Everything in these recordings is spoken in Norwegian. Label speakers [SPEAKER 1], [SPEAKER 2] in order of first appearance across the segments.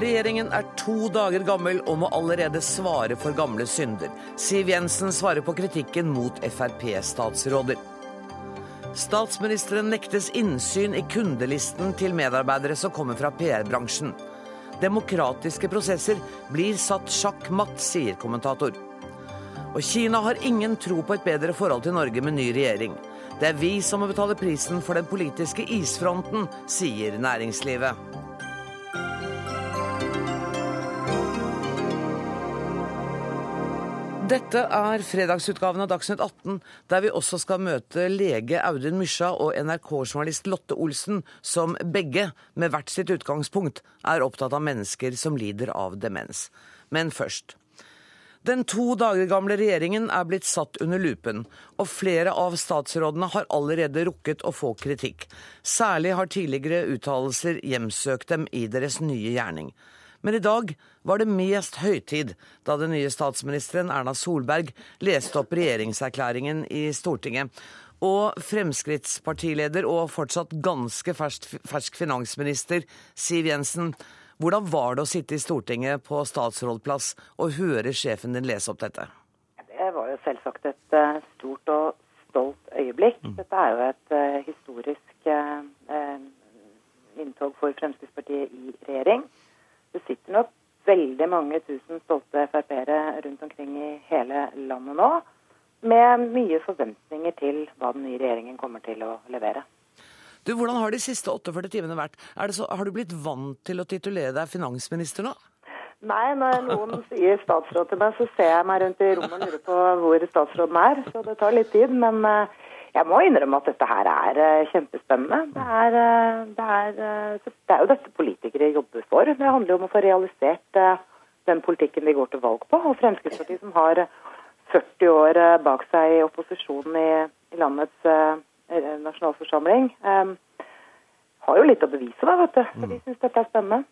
[SPEAKER 1] Regjeringen er to dager gammel og må allerede svare for gamle synder. Siv Jensen svarer på kritikken mot Frp-statsråder. Statsministeren nektes innsyn i kundelisten til medarbeidere som kommer fra PR-bransjen. Demokratiske prosesser blir satt sjakk matt, sier kommentator. Og Kina har ingen tro på et bedre forhold til Norge med ny regjering. Det er vi som må betale prisen for den politiske isfronten, sier næringslivet. Dette er fredagsutgaven av Dagsnytt 18, der vi også skal møte lege Audun Mysja og NRK-journalist Lotte Olsen, som begge, med hvert sitt utgangspunkt, er opptatt av mennesker som lider av demens. Men først. Den to dager gamle regjeringen er blitt satt under lupen, og flere av statsrådene har allerede rukket å få kritikk. Særlig har tidligere uttalelser hjemsøkt dem i deres nye gjerning. Men i dag var det mest høytid da den nye statsministeren Erna Solberg leste opp regjeringserklæringen i Stortinget. Og Fremskrittspartileder og fortsatt ganske fersk, fersk finansminister Siv Jensen, hvordan var det å sitte i Stortinget på statsrådplass og høre sjefen din lese opp dette?
[SPEAKER 2] Det var jo selvsagt et uh, stort og stolt øyeblikk. Mm. Dette er jo et uh, historisk uh, inntog for Fremskrittspartiet i regjering. Det sitter nok veldig mange tusen stolte Frp-ere rundt omkring i hele landet nå, med mye forventninger til hva den nye regjeringen kommer til å levere.
[SPEAKER 1] Du, Hvordan har de siste 48 timene vært? Så, har du blitt vant til å titulere deg finansminister nå?
[SPEAKER 2] Nei, når noen sier statsråd til meg, så ser jeg meg rundt i rommet og lurer på hvor statsråden er. Så det tar litt tid. Men uh, jeg må innrømme at dette her er uh, kjempespennende. Det er, uh, det, er, uh, det er, jo dette politikere jobber for. Det handler jo om å få realisert den politikken de går til valg på. Og Fremskrittspartiet, som har 40 år bak seg i opposisjonen i, i landets nasjonalforsamling, har jo litt å bevise, da, vet du. For de mm. syns dette er spennende.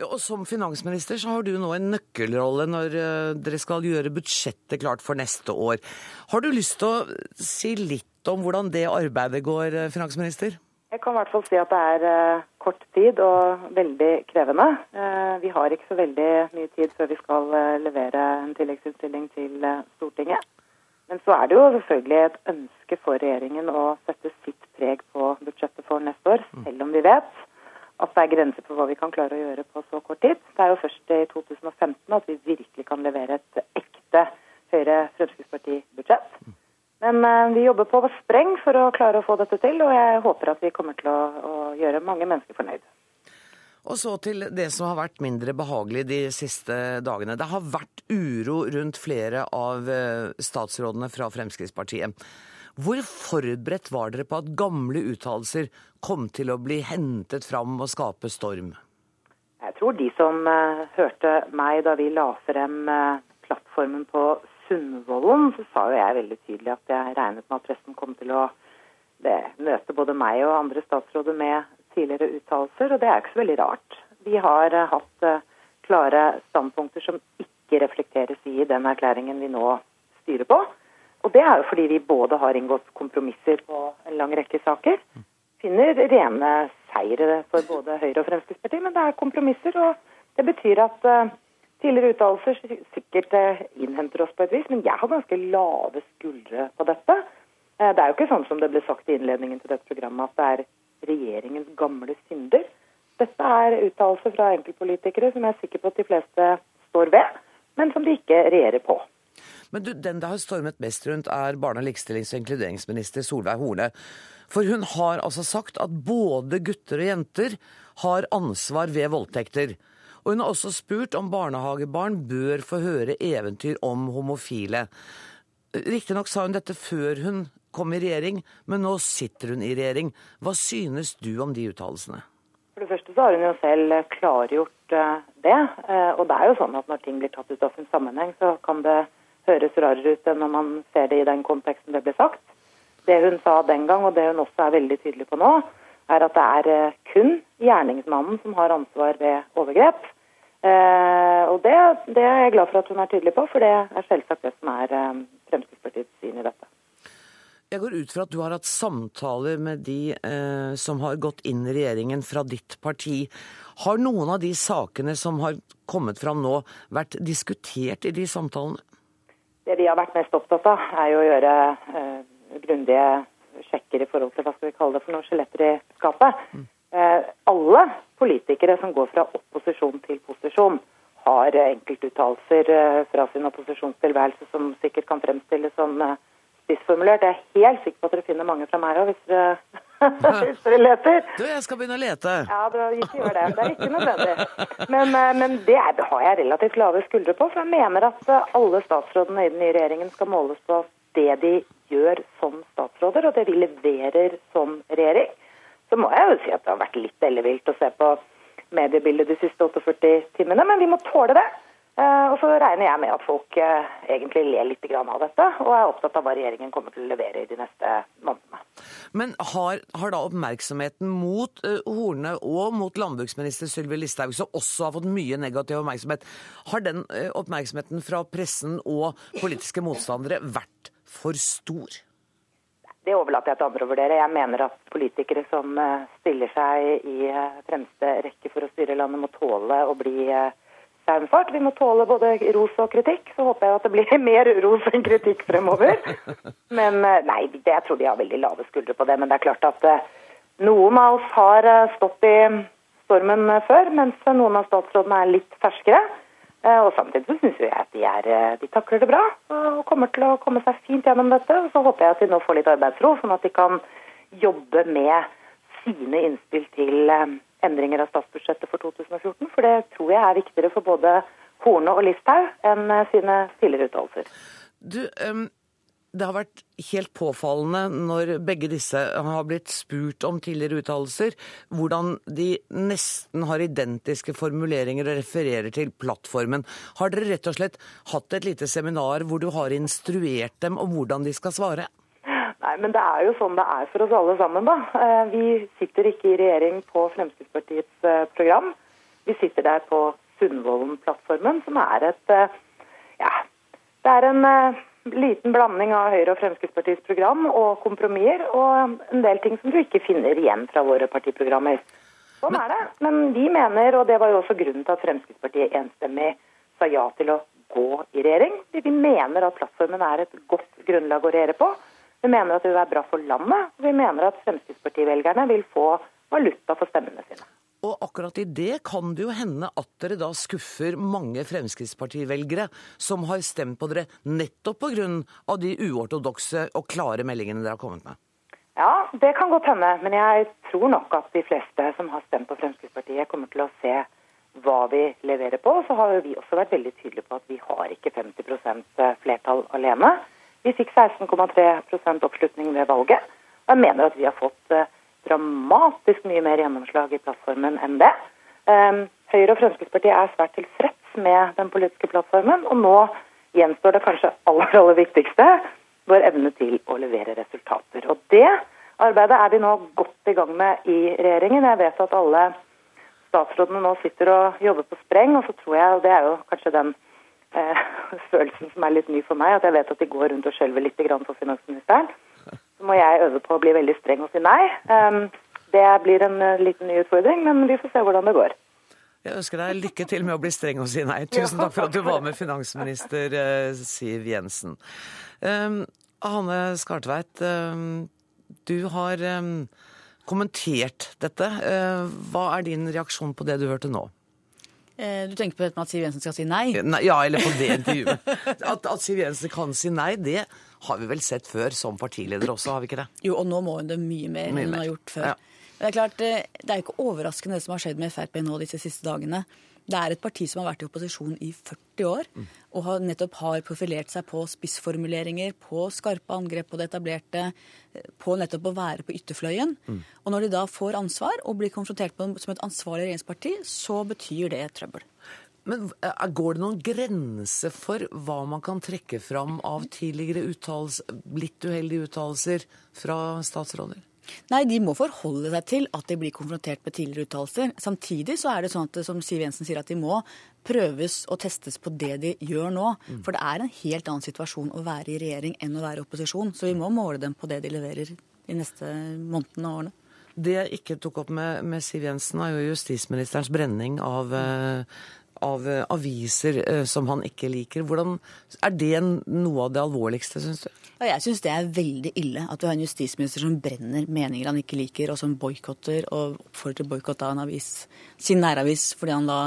[SPEAKER 1] Og Som finansminister så har du nå en nøkkelrolle når uh, dere skal gjøre budsjettet klart for neste år. Har du lyst til å si litt om hvordan det arbeidet går, uh, finansminister?
[SPEAKER 2] Jeg kan i hvert fall si at det er uh, kort tid og veldig krevende. vi har ikke så veldig mye tid før vi skal levere en tilleggsinnstilling til Stortinget. Men så er det jo selvfølgelig et ønske for regjeringen å sette sitt preg på budsjettet for neste år, selv om vi vet at det er grenser for hva vi kan klare å gjøre på så kort tid. Det er jo først i 2015 at vi virkelig kan levere et ekte Høyre-Fremskrittsparti-budsjett. Men uh, vi jobber på spreng for å klare å få dette til, og jeg håper at vi kommer til å, å gjøre mange mennesker fornøyd.
[SPEAKER 1] Og så til det som har vært mindre behagelig de siste dagene. Det har vært uro rundt flere av eh, statsrådene fra Fremskrittspartiet. Hvor forberedt var dere på at gamle uttalelser kom til å bli hentet fram og skape storm?
[SPEAKER 2] Jeg tror de som uh, hørte meg da vi la frem uh, plattformen på Sundvolden, så sa jo jeg veldig tydelig at jeg regnet med at pressen kom til å det, møte både meg og andre statsråder med tidligere uttalelser, og det er ikke så veldig rart. Vi har uh, hatt klare standpunkter som ikke reflekteres i den erklæringen vi nå styrer på. Og det er jo fordi vi både har inngått kompromisser på en lang rekke saker. Finner rene seire for både Høyre og Fremskrittspartiet, men det er kompromisser. Og det betyr at uh, tidligere uttalelser sikkert uh, innhenter oss på et vis, men jeg har ganske lave skuldre på dette. Uh, det er jo ikke sånn som det ble sagt i innledningen til dette programmet, at det er regjeringens gamle synder. Dette er uttalelser fra enkeltpolitikere som jeg er sikker på at de fleste står ved, men som de ikke regjerer på.
[SPEAKER 1] Men du, den det har stormet mest rundt, er barne-, likestillings- og inkluderingsminister Solveig Horne. For hun har altså sagt at både gutter og jenter har ansvar ved voldtekter. Og hun har også spurt om barnehagebarn bør få høre eventyr om homofile. Riktignok sa hun dette før hun kom i regjering, men nå sitter hun i regjering. Hva synes du om de uttalelsene?
[SPEAKER 2] For det første så har hun jo selv klargjort eh, det. Eh, og det er jo sånn at når ting blir tatt ut av sin sammenheng, så kan det høres rarere ut enn når man ser det i den konteksten det ble sagt. Det hun sa den gang, og det hun også er veldig tydelig på nå, er at det er eh, kun gjerningsmannen som har ansvar ved overgrep. Eh, og det, det, er jeg glad for at hun er tydelig på, for det er selvsagt det som er eh, Fremskrittspartiets syn i dette.
[SPEAKER 1] Jeg går ut fra at du har hatt samtaler med de eh, som har gått inn i regjeringen fra ditt parti. Har noen av de sakene som har kommet fram nå, vært diskutert i de samtalene?
[SPEAKER 2] Det vi har vært mest opptatt av, er jo å gjøre eh, grundige sjekker i forhold til hva skal vi kalle det for noen skjeletter i skapet. Mm. Eh, alle politikere som går fra opposisjon til posisjon, har enkeltuttalelser eh, fra sin opposisjonstilværelse som sikkert kan fremstilles som eh, spissformulert. Jeg er helt sikker på at dere finner mange fra meg òg, hvis, hvis, dere leter.
[SPEAKER 1] Du, jeg skal begynne å lete.
[SPEAKER 2] Ja, dere ikke gjør det. Det er ikke nødvendig. Men, eh, men det har jeg relativt lave skuldre på, for jeg mener at alle statsrådene i den nye regjeringen skal måles på det de gjør som statsråder, og det vi leverer som regjering. Så må jeg jo si at det har vært litt ellevilt å se på mediebildet de siste 48 timene, men vi må tåle det. Eh, og så regner jeg med at folk eh, egentlig ler litt av dette, og er opptatt av hva regjeringen kommer til å levere i de neste månedene.
[SPEAKER 1] Men har, har da oppmerksomheten mot uh, Horne og mot landbruksminister Sylvi Listhaug, som også har fått mye negativ oppmerksomhet, har den oppmerksomheten fra pressen og politiske motstandere vært for stor?
[SPEAKER 2] Det overlater jeg til andre å vurdere. Jeg mener at politikere som eh, stiller seg i eh, fremste rekke for å styre landet, må tåle å bli eh, saumfart. Vi må tåle både ros og kritikk. Så håper jeg at det blir mer ros enn kritikk fremover. Men nei, jeg tror de har veldig lave skuldre på det. Men det er klart at noen av oss har stått i stormen før, mens noen av statsrådene er litt ferskere. Eh, og Samtidig så syns jeg at de, er, eh, de, takler det bra og kommer til å komme seg fint gjennom dette. og Så håper jeg at de nå får litt arbeidsro, sånn at de kan jobbe med sine innspill til eh, endringer av statsbudsjettet for 2014. For det tror jeg er viktigere for både Horne og Listhaug enn sine tidligere uttalelser.
[SPEAKER 1] Du, um det har vært helt påfallende når begge disse har blitt spurt om tidligere uttalelser, hvordan de nesten har identiske formuleringer og refererer til plattformen. Har dere rett og slett hatt et lite seminar hvor du har instruert dem om hvordan de skal svare?
[SPEAKER 2] Nei, men det er jo sånn det er for oss alle sammen, da. Eh, vi sitter ikke i regjering på Fremskrittspartiets eh, program. Vi sitter der på Sundvolden-plattformen, som er et eh, Ja, det er en liten blanding av Høyre og Fremskrittspartiets program og kompromisser, og en del ting som du ikke finner igjen fra våre partiprogrammer. Sånn er det. Men vi mener, og det var jo også grunnen til at Fremskrittspartiet enstemmig sa ja til å gå i regjering, vi mener at plattformen er et godt grunnlag å regjere på. Vi mener at det vil være bra for landet, og vi mener at Fremskrittspartivelgerne vil få valuta for stemmene sine.
[SPEAKER 1] Og akkurat i det kan det jo hende at dere da skuffer mange Fremskrittspartivelgere som har stemt på dere nettopp pga. de uortodokse og klare meldingene dere har kommet med.
[SPEAKER 2] Ja, det kan godt hende. Men jeg tror nok at de fleste som har stemt på Fremskrittspartiet, kommer til å se hva vi leverer på. Så har vi også vært veldig tydelige på at vi har ikke 50% flertall alene. Vi fikk 16,3 oppslutning ved valget. Og jeg mener at vi har fått eh, dramatisk mye mer gjennomslag i plattformen enn det. Ehm, Høyre og Fremskrittspartiet er svært tilfreds med den politiske plattformen, og nå gjenstår det kanskje aller, aller viktigste, vår evne til å levere resultater. Og det arbeidet er vi nå godt i gang med i regjeringen. Jeg vet at alle statsrådene nå sitter og jobber på spreng, og så tror jeg, og det er jo kanskje den eh, følelsen som er litt ny for meg, at jeg vet at de går rundt og skjelver litt for finansministeren så må jeg øve på å bli veldig streng og si nei. Um, det blir en uh, liten ny utfordring, men vi får se hvordan det går.
[SPEAKER 1] Jeg ønsker deg lykke til med å bli streng og si nei. Tusen takk for at du var med, finansminister uh, Siv Jensen. Um, Hanne Skartveit, um, du har um, kommentert dette. Uh, hva er din reaksjon på det du hørte nå?
[SPEAKER 3] Eh, du tenker på at Siv Jensen skal si nei?
[SPEAKER 1] nei ja, eller på det intervjuet. At, at Siv Jensen kan si nei, det har vi vel sett før som partileder også, har vi ikke det?
[SPEAKER 3] Jo, og nå må hun det mye mer enn hun har gjort før. Ja. Men det er klart, eh, det er jo ikke overraskende det som har skjedd med Frp nå disse siste dagene. Det er et parti som har vært i opposisjon i 40 år, og har nettopp har profilert seg på spissformuleringer, på skarpe angrep på det etablerte, på nettopp å være på ytterfløyen. Mm. Og når de da får ansvar og blir konfrontert med som et ansvarlig regjeringsparti, så betyr det trøbbel.
[SPEAKER 1] Men eh, går det noen grense for hva man kan trekke fram av tidligere uttalelser, litt uheldige uttalelser fra statsråder?
[SPEAKER 3] Nei, de må forholde seg til at de blir konfrontert med tidligere uttalelser. Samtidig så er det sånn at som Siv Jensen sier, at de må prøves og testes på det de gjør nå. Mm. For det er en helt annen situasjon å være i regjering enn å være i opposisjon. Så vi må måle dem på det de leverer de neste månedene og årene.
[SPEAKER 1] Det jeg ikke tok opp med, med Siv Jensen, er jo justisministerens brenning av eh, av eh, aviser eh, som han ikke liker. Hvordan, er det noe av det alvorligste, syns du?
[SPEAKER 3] Ja, jeg syns det er veldig ille at vi har en justisminister som brenner meninger han ikke liker, og som boikotter og oppfordrer til boikott av en avis, sin næravis, fordi han da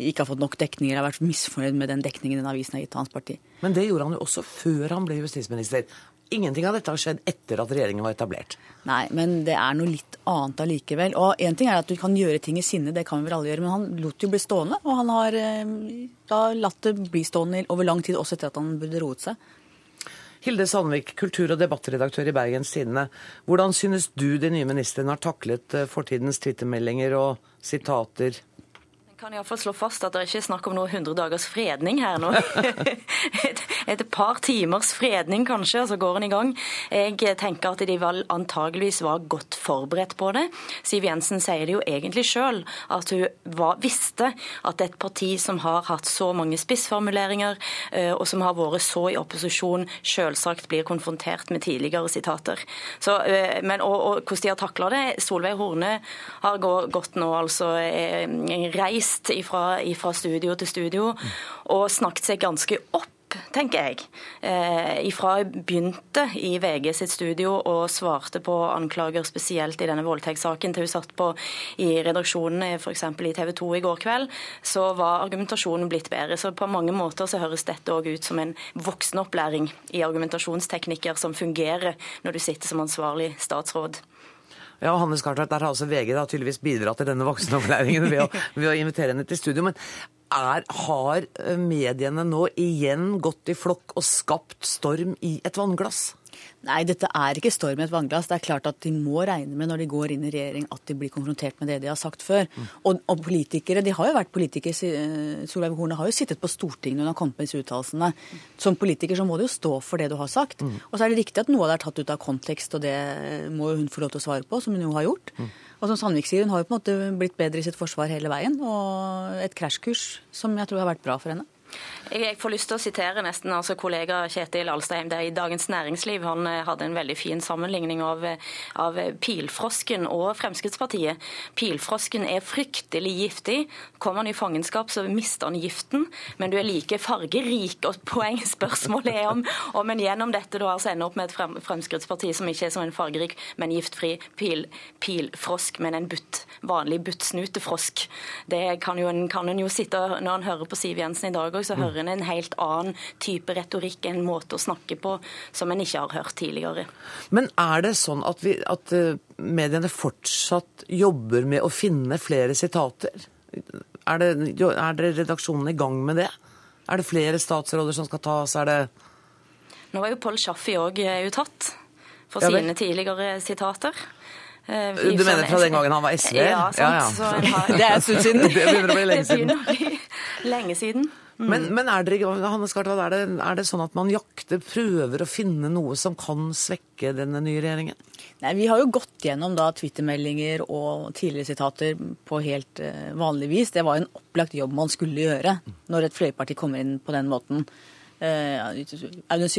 [SPEAKER 3] ikke har fått nok dekning eller har vært misfornøyd med den dekningen den avisen har gitt hans parti.
[SPEAKER 1] Men det gjorde han jo også før han ble justisminister. Ingenting av dette har skjedd etter at regjeringen var etablert.
[SPEAKER 3] Nei, men det er noe litt annet allikevel. Og én ting er at du kan gjøre ting i sinne, det kan vi vel alle gjøre, men han lot jo bli stående. Og han har eh, da latt det bli stående over lang tid, også etter at han burde roet seg.
[SPEAKER 1] Hilde Sandvik, kultur- og debattredaktør i Bergens Tidende. Hvordan synes du de nye ministrene har taklet eh, fortidens twittermeldinger og sitater
[SPEAKER 4] kan iallfall slå fast at det er ikke snakk om noe 100 dagers fredning her nå. et, et, par timers fredning kanskje, og så går en i gang. Jeg tenker at de vel antageligvis var godt forberedt på det. Siv Jensen sier det jo egentlig sjøl, at hun var, visste at et parti som har hatt så mange spissformuleringer, eh, og som har vært så i opposisjon, selvsagt blir konfrontert med tidligere sitater. Så, eh, men, og, og hvordan de har takla det Solveig Horne har gått nå altså reis, reist reist fra studio til studio og snakket seg ganske opp tenker jeg. Eh, ifra jeg begynte i VG sitt studio og svarte på anklager spesielt i denne voldtektssaken til hun satt på i redaksjonen f.eks. i TV 2 i går kveld, så var argumentasjonen blitt bedre. Så på mange måter så høres dette òg ut som en voksenopplæring i argumentasjonsteknikker som fungerer når du sitter som ansvarlig statsråd.
[SPEAKER 1] Ja, Hannes Cartwright, Der har altså VG da tydeligvis bidratt til denne voksenopplæringen ved, å, ved å invitere henne til studio. Men er, har eh, mediene nå igjen gått i flokk og skapt storm i et vannglass?
[SPEAKER 3] Nei, dette er ikke storm i et vannglass. Det er klart at de må regne med når de går inn i regjering at de blir konfrontert med det de har sagt før. Mm. Og, og, politikere, de har jo vært politikere, eh, Solveig Horne har jo sittet på Stortinget når hun har kommet med disse uttalelsene. Som politiker så må du jo stå for det du har sagt. Mm. Og så er det riktig at noe av det er tatt ut av kontekst, og det må hun få lov til å svare på, som hun jo har gjort. Mm. Og som Sandvik sier, hun har jo på en måte blitt bedre i sitt forsvar hele veien. Og et krasjkurs som jeg tror har vært bra for henne.
[SPEAKER 4] Jeg får lyst til å sitere nesten altså kollega Kjetil Alstein. Det er i Dagens Næringsliv. Han eh, hadde en veldig fin sammenligning av, eh, av, pilfrosken og Fremskrittspartiet. Pilfrosken er fryktelig giftig. Kommer han i fangenskap, så mister han giften. Men du er like fargerik. Og poengspørsmålet er om, om en gjennom dette da altså ender opp med et Fremskrittsparti som ikke er som en fargerik, men giftfri pil, pilfrosk, men en butt, vanlig buttsnutefrosk. Det kan, jo, kan en jo sitte når en hører på Siv Jensen i dag så hører en en helt annen type retorikk, en måte å snakke på som en ikke har hørt tidligere.
[SPEAKER 1] Men er det sånn at, vi, at eh, mediene fortsatt jobber med å finne flere sitater? Er, det, er redaksjonen i gang med det? Er det flere statsråder som skal tas? Er det
[SPEAKER 4] Nå var jo Pål Sjaffi òg uttatt for ja, sine tidligere sitater.
[SPEAKER 1] Eh, du mener fra den gangen han var SV?
[SPEAKER 4] Ja, sant. Ja, ja.
[SPEAKER 3] Har... det er en stund siden.
[SPEAKER 1] det begynner å bli lenge siden.
[SPEAKER 4] lenge siden.
[SPEAKER 1] Mm. Men, men, er, det, Hannes Gartvad, er, det, er det sånn at man jakter, prøver å finne noe som kan svekke denne nye regjeringen?
[SPEAKER 3] Nei, Vi har jo gått gjennom da Twitter-meldinger og tidligere sitater på helt uh, vanlig vis. Det var en opplagt jobb man skulle gjøre når et fløyparti kommer inn på den måten. Uh,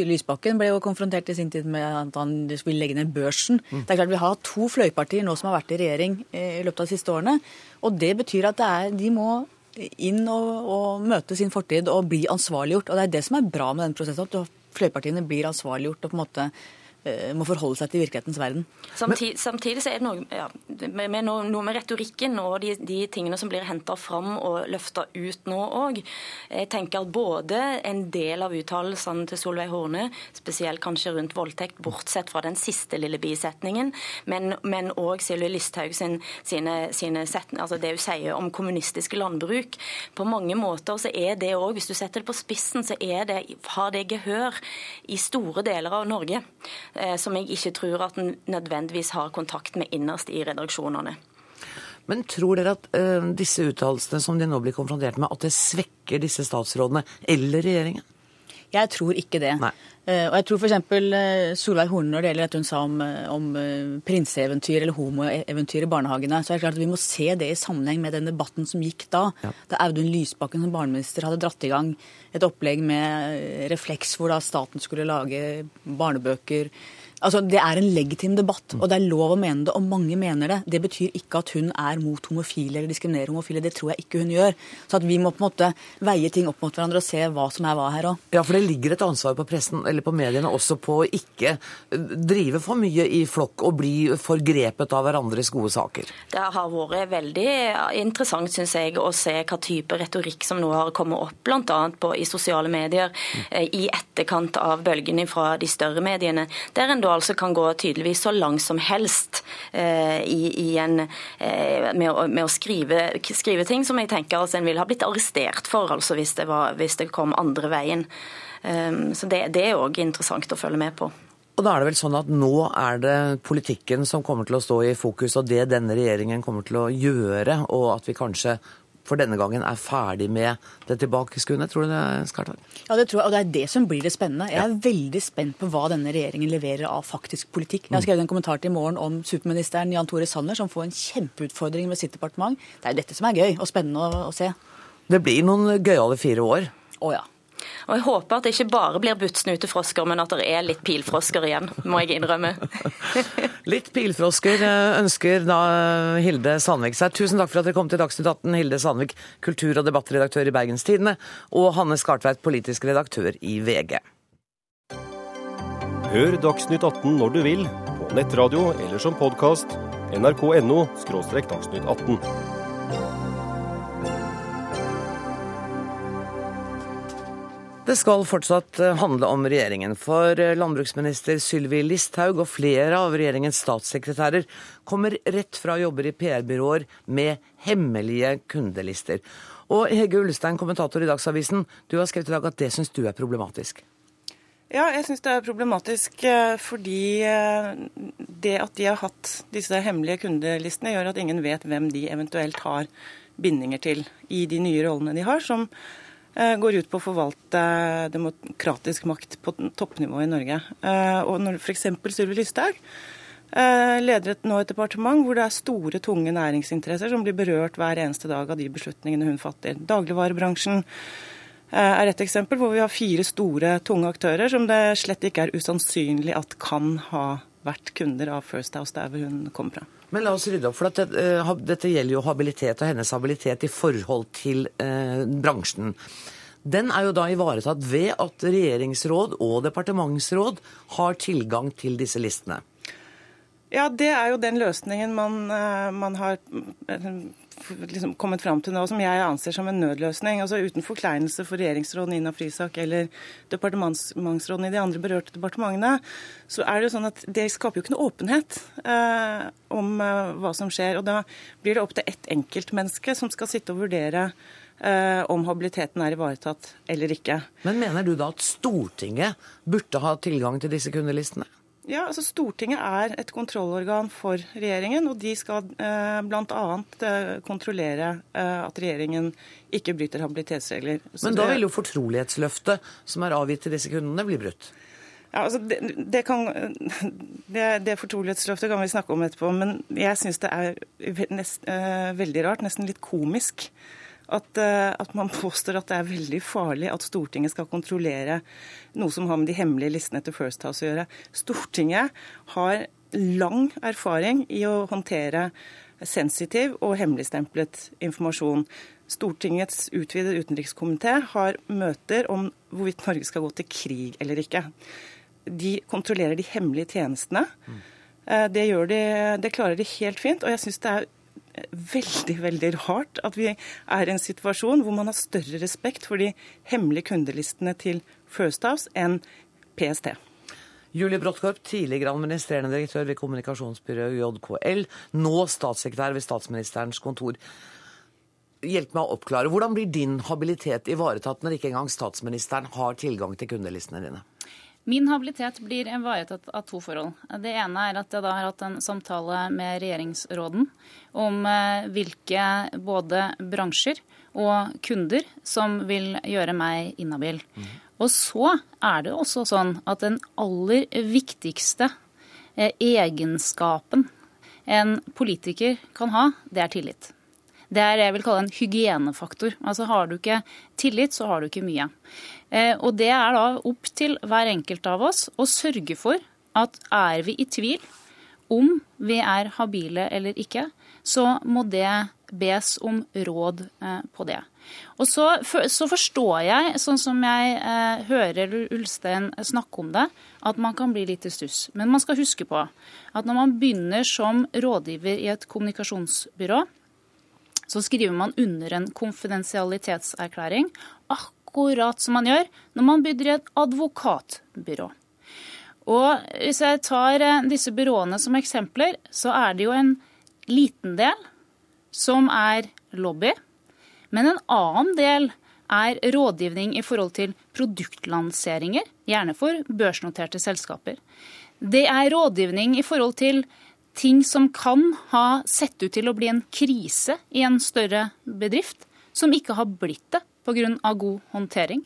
[SPEAKER 3] Lysbakken ble jo konfrontert i sin tid med at han skulle legge ned børsen. Mm. Det er klart Vi har to fløypartier nå som har vært i regjering i løpet av de siste årene. Og det betyr at det er, de må inn og, og, møte sin fortid og bli ansvarliggjort. Og det er det som er bra med den prosessen, at fløypartiene blir ansvarliggjort og på en måte må forholde seg til virkelighetens verden.
[SPEAKER 4] Samtidig, samtidig så er det noe, ja, med, noe, noe med retorikken og de, de tingene som blir henta fram og løfta ut nå òg. Jeg tenker at både en del av uttalelsene til Solveig Horne, spesielt kanskje rundt voldtekt, bortsett fra den siste lille bisetningen, men òg Sylvi Listhaug sin, sine, sine setninger, altså det hun sier om kommunistisk landbruk. På mange måter så er det òg, hvis du setter det på spissen, så det, har det gehør i store deler av Norge. Eh, som jeg ikke tror at en nødvendigvis har kontakt med innerst i redaksjonene.
[SPEAKER 1] Men tror dere at uh, disse uttalelsene som de nå blir konfrontert med, at det svekker disse statsrådene eller regjeringen?
[SPEAKER 3] Jeg tror ikke det. Nei. og jeg tror f.eks. Eh, Solveig Horne når det gjelder dette hun sa om, eh, om prinseeventyr eller homoeventyr i barnehagene, så er det klart at vi må se det i sammenheng med den debatten som gikk da. Ja. Da Audun Lysbakken som barneminister hadde dratt i gang et opplegg med refleks hvor da staten skulle lage barnebøker Altså, Det er en legitim debatt, og det er lov å mene det, og mange mener det. Det betyr ikke at hun er mot homofile eller diskriminerer homofile. Det tror jeg ikke hun gjør. Så at vi må på en måte veie ting opp mot hverandre og se hva som er hva her òg.
[SPEAKER 1] Ja, for det ligger et ansvar på pressen, eller på mediene også på å ikke drive for mye i flokk og bli forgrepet av hverandres gode saker.
[SPEAKER 4] Det har vært veldig interessant, syns jeg, å se hva type retorikk som nå har kommet opp, bl.a. i sosiale medier, mm. i etterkant av bølgene fra de større mediene. der en da altså kan gå tydeligvis så langt som helst eh, i, i en, eh, med, å, med, å, skrive, skrive, ting som jeg tenker altså en ville ha blitt arrestert for altså hvis, det var, hvis det kom andre veien. Um, så det, det er òg interessant å følge med på.
[SPEAKER 1] Og da er det vel sånn at Nå er det politikken som kommer til å stå i fokus, og det denne regjeringen kommer til å gjøre, og at vi kanskje for denne gangen er ferdig med det tilbakeskuende? Tror du det, Skartveit?
[SPEAKER 3] Ja, det tror jeg, og det er det som blir det spennende. Jeg er ja. veldig spent på hva denne regjeringen leverer av faktisk politikk. Jeg har skrevet en kommentar til i morgen om superministeren Jan Tore Sanner, som får en kjempeutfordring med sitt departement. Det er jo dette som er gøy og spennende å, å se.
[SPEAKER 1] Det blir noen gøyale fire år.
[SPEAKER 3] Å ja.
[SPEAKER 4] Og jeg håper at det ikke bare blir buttsnutefrosker, men at det er litt pilfrosker igjen, må jeg innrømme.
[SPEAKER 1] litt pilfrosker eh, ønsker da eh, Hilde Sandvik seg. Tusen takk for at dere kom til Dagsnytt 18, Hilde Sandvik, kultur- og debattredaktør i Bergens Tidende, og Hanne Skartveit, politisk redaktør i VG.
[SPEAKER 5] Hør Dagsnytt 18 når du vil, på nettradio eller som podkast. nrk.no – dagsnytt 18.
[SPEAKER 1] Det skal fortsatt eh, handle om regjeringen, for eh, landbruksminister Sylvi Listhaug og flere av regjeringens statssekretærer kommer rett fra jobber i PR-byråer med hemmelige kundelister. Og Hege Ulstein, kommentator i Dagsavisen, du har skrevet i dag at det syns du er problematisk?
[SPEAKER 6] Ja, jeg syns det er problematisk eh, fordi det at de har hatt disse hemmelige kundelistene, gjør at ingen vet hvem de eventuelt har bindinger til i de nye rollene de har, som går ut på å forvalte demokratisk makt på toppnivå i Norge. Eh, og når f.eks. Sylvi Listhaug eh, leder nå et departement hvor det er store, tunge næringsinteresser som blir berørt hver eneste dag av de beslutningene hun fatter. Dagligvarebransjen er et eksempel hvor vi har fire store, tunge aktører som det slett ikke er usannsynlig at kan ha vært kunder av First House der hvor hun kommer fra.
[SPEAKER 1] Men la oss rydde opp, for det, uh, dette gjelder jo habilitet og hennes habilitet i forhold til uh, bransjen. Den er jo da ivaretatt ved at regjeringsråd og departementsråd har tilgang til disse listene.
[SPEAKER 6] Ja, det er jo den løsningen man, uh, man har liksom kommet fram til nå, som jeg anser som en nødløsning. altså Uten forkleinelse for regjeringsråden Ina Frisak eller departementsråden i de andre berørte departementene, så er det jo sånn at det skaper jo ikke noe åpenhet eh, om eh, hva som skjer. og Da blir det opp til ett enkeltmenneske som skal sitte og vurdere eh, om habiliteten er ivaretatt eller ikke.
[SPEAKER 1] Men mener du da at Stortinget burde ha tilgang til disse kundelistene?
[SPEAKER 6] Ja, altså Stortinget er et kontrollorgan for regjeringen, og de skal eh, bl.a. Eh, kontrollere eh, at regjeringen ikke bryter habilitetsregler.
[SPEAKER 1] Så Men da vil jo fortrolighetsløftet som er avgitt til disse kundene, bli brutt?
[SPEAKER 6] Ja, altså det, det, kan, det, det, fortrolighetsløftet kan vi snakke om etterpå, men jeg syns det er nest, uh, veldig rart, nesten litt komisk, at, uh, at, man påstår at det er veldig farlig at Stortinget skal kontrollere noe som har med de hemmelige listene til First House å gjøre. Stortinget har lang erfaring i å håndtere sensitiv og hemmeligstemplet informasjon. Stortingets utvidede utenrikskomité har møter om hvorvidt Norge skal gå til krig eller ikke. De kontrollerer de hemmelige tjenestene. Eh, det, de, det klarer de helt fint. Og jeg syns det er veldig veldig rart at vi er i en situasjon hvor man har større respekt for de hemmelige kundelistene til First House enn PST.
[SPEAKER 1] Julie Bråttkorp, tidligere administrerende direktør ved kommunikasjonsbyrået JKL, nå statssekretær ved statsministerens kontor. Hjelp meg å oppklare. Hvordan blir din habilitet ivaretatt når ikke engang statsministeren har tilgang til kundelistene dine?
[SPEAKER 7] Min habilitet blir ivaretatt av to forhold. Det ene er at jeg da har hatt en samtale med regjeringsråden om eh, hvilke både bransjer og kunder som vil gjøre meg inhabil. Mm. Og så er det også sånn at den aller viktigste eh, egenskapen en politiker kan ha, det er tillit. Det er det jeg vil kalle en hygienefaktor. Altså Har du ikke tillit, så har du ikke mye. Eh, og det er da opp til hver enkelt av oss å sørge for at er vi i tvil om vi er habile eller ikke, så må det bes om råd eh, på det. Og så, så, forstår jeg, sånn som jeg eh, hører Ulstein snakke om det, at man kan bli litt i stuss. Men man skal huske på at når man begynner som rådgiver i et kommunikasjonsbyrå, så skriver man under en konfidensialitetserklæring, akkurat som man gjør når man begynner i et advokatbyrå. Og Hvis jeg tar eh, disse byråene som eksempler, så er det jo en liten del som er lobby. Men en annen del er rådgivning i forhold til produktlanseringer, gjerne for børsnoterte selskaper. Det er rådgivning i forhold til ting som kan ha sett ut til å bli en krise i en større bedrift, som ikke har blitt det pga. god håndtering.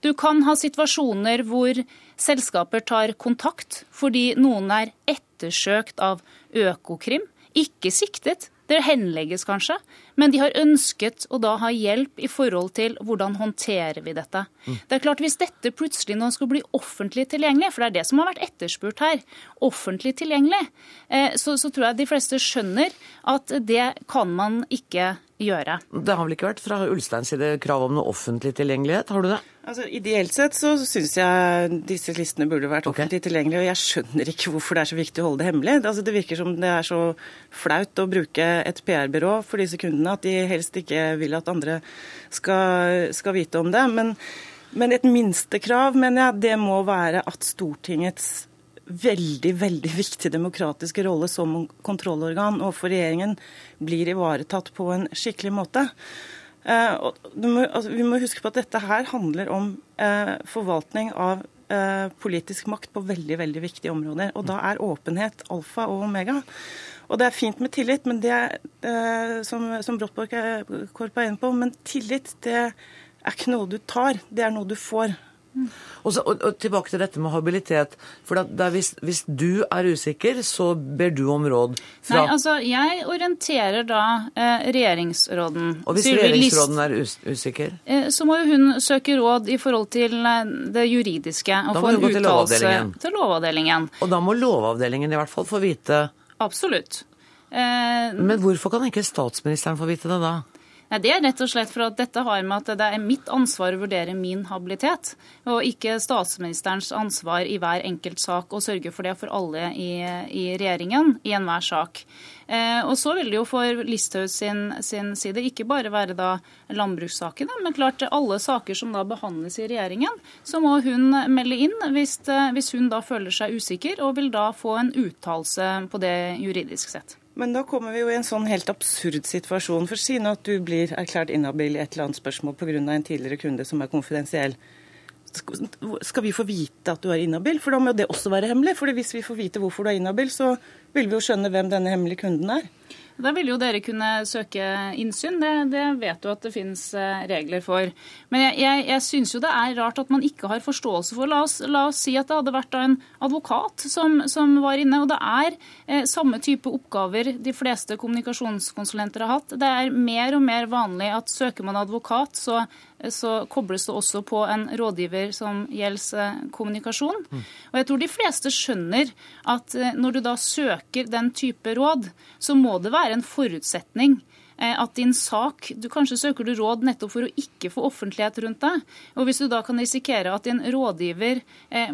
[SPEAKER 7] Du kan ha situasjoner hvor selskaper tar kontakt fordi noen er ettersøkt av Økokrim, ikke siktet, det henlegges kanskje, men de har ønsket å da ha hjelp i forhold til hvordan håndterer vi dette. Mm. Det er klart Hvis dette plutselig nå skal bli offentlig tilgjengelig, for det er det som har vært etterspurt her, offentlig tilgjengelig, eh, så, så tror jeg de fleste skjønner at det kan man ikke gjøre.
[SPEAKER 1] Det har vel ikke vært fra Ulsteins side krav om noe offentlig tilgjengelighet, har du det?
[SPEAKER 6] Altså, Ideelt sett så syns jeg disse listene burde vært offentlig okay. tilgjengelige, og jeg skjønner ikke hvorfor det er så viktig å holde det hemmelig. Altså, det virker som det er så flaut å bruke et PR-byrå for disse kundene at de helst ikke vil at andre skal, skal vite om det. Men, men et minstekrav, mener jeg, det må være at Stortingets veldig veldig viktig demokratisk rolle som kontrollorgan overfor regjeringen blir ivaretatt på en skikkelig måte. Eh, altså, vi må huske på at dette her handler om eh, forvaltning av eh, politisk makt på veldig veldig viktige områder. Og da er åpenhet alfa og omega. Og det er fint med tillit, men det som, som Bråttborg Korp er inne på, men tillit det er ikke noe du tar, det er noe du får.
[SPEAKER 1] Og, så, og, og, Tilbake til dette med habilitet. for hvis, hvis, du er usikker, så ber du om råd
[SPEAKER 7] fra Nei, altså Jeg orienterer da eh, regjeringsråden.
[SPEAKER 1] Og hvis regjeringsråden er us usikker?
[SPEAKER 7] Eh, så må jo hun søke råd i forhold til eh, det juridiske.
[SPEAKER 1] Og da må hun gå til lovavdelingen.
[SPEAKER 7] til lovavdelingen.
[SPEAKER 1] Og da må lovavdelingen i hvert fall få vite
[SPEAKER 7] Absolutt.
[SPEAKER 1] Eh, Men hvorfor kan ikke statsministeren få vite det da?
[SPEAKER 7] Nei, Det er rett og slett for at dette har med at det er mitt ansvar å vurdere min habilitet, og ikke statsministerens ansvar i hver enkelt sak å sørge for det for alle i, i regjeringen i enhver sak. Eh, og så vil det jo for Listhaug sin, sin, side ikke bare være da landbrukssaken, men klart alle saker som da behandles i regjeringen, så må hun melde inn hvis, hvis hun da føler seg usikker, og vil da få en uttalelse på det juridisk sett.
[SPEAKER 6] Men da kommer vi jo i en sånn helt absurd situasjon. For si nå at du blir erklært inhabil i et eller annet spørsmål pga. en tidligere kunde som er konfidensiell. Skal vi få vite at du er inhabil? For da må det også være hemmelig. For hvis vi får vite hvorfor du er inhabil, så vil vi jo skjønne hvem denne hemmelige kunden er.
[SPEAKER 7] Da vil jo dere kunne søke innsyn. Det, det vet du at det finnes eh, regler for. Men jeg, jeg, jeg syns jo det er rart at man ikke har forståelse for La oss, la oss si at det hadde vært en advokat som, som var inne. Og det er eh, samme type oppgaver de fleste kommunikasjonskonsulenter har hatt. Det er mer og mer vanlig at søker man advokat, så så kobles det også på en rådgiver som gjelder eh, kommunikasjon. Mm. Og jeg tror de fleste skjønner at eh, når du da søker den type råd, så må det være en forutsetning eh, at din sak du Kanskje søker du råd nettopp for å ikke få offentlighet rundt deg. Og hvis du da kan risikere at din rådgiver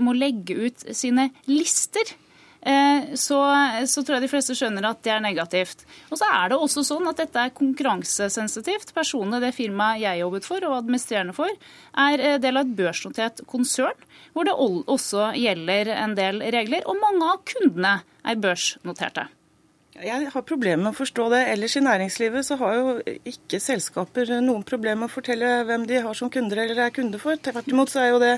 [SPEAKER 7] må legge ut sine lister så, så, tror jeg de fleste skjønner at det er negativt. Og så er det også sånn at dette er konkurransesensitivt. Personene det firmaet jeg jobbet for og administrerende for, er eh, del av et børsnotert konsern, hvor det også gjelder en del regler. Og mange av kundene er børsnoterte.
[SPEAKER 6] Jeg har problemer med å forstå det. Ellers i næringslivet så har jo ikke selskaper noen problemer med å fortelle hvem de har som kunder eller er kunde for. Tvert imot så er jo det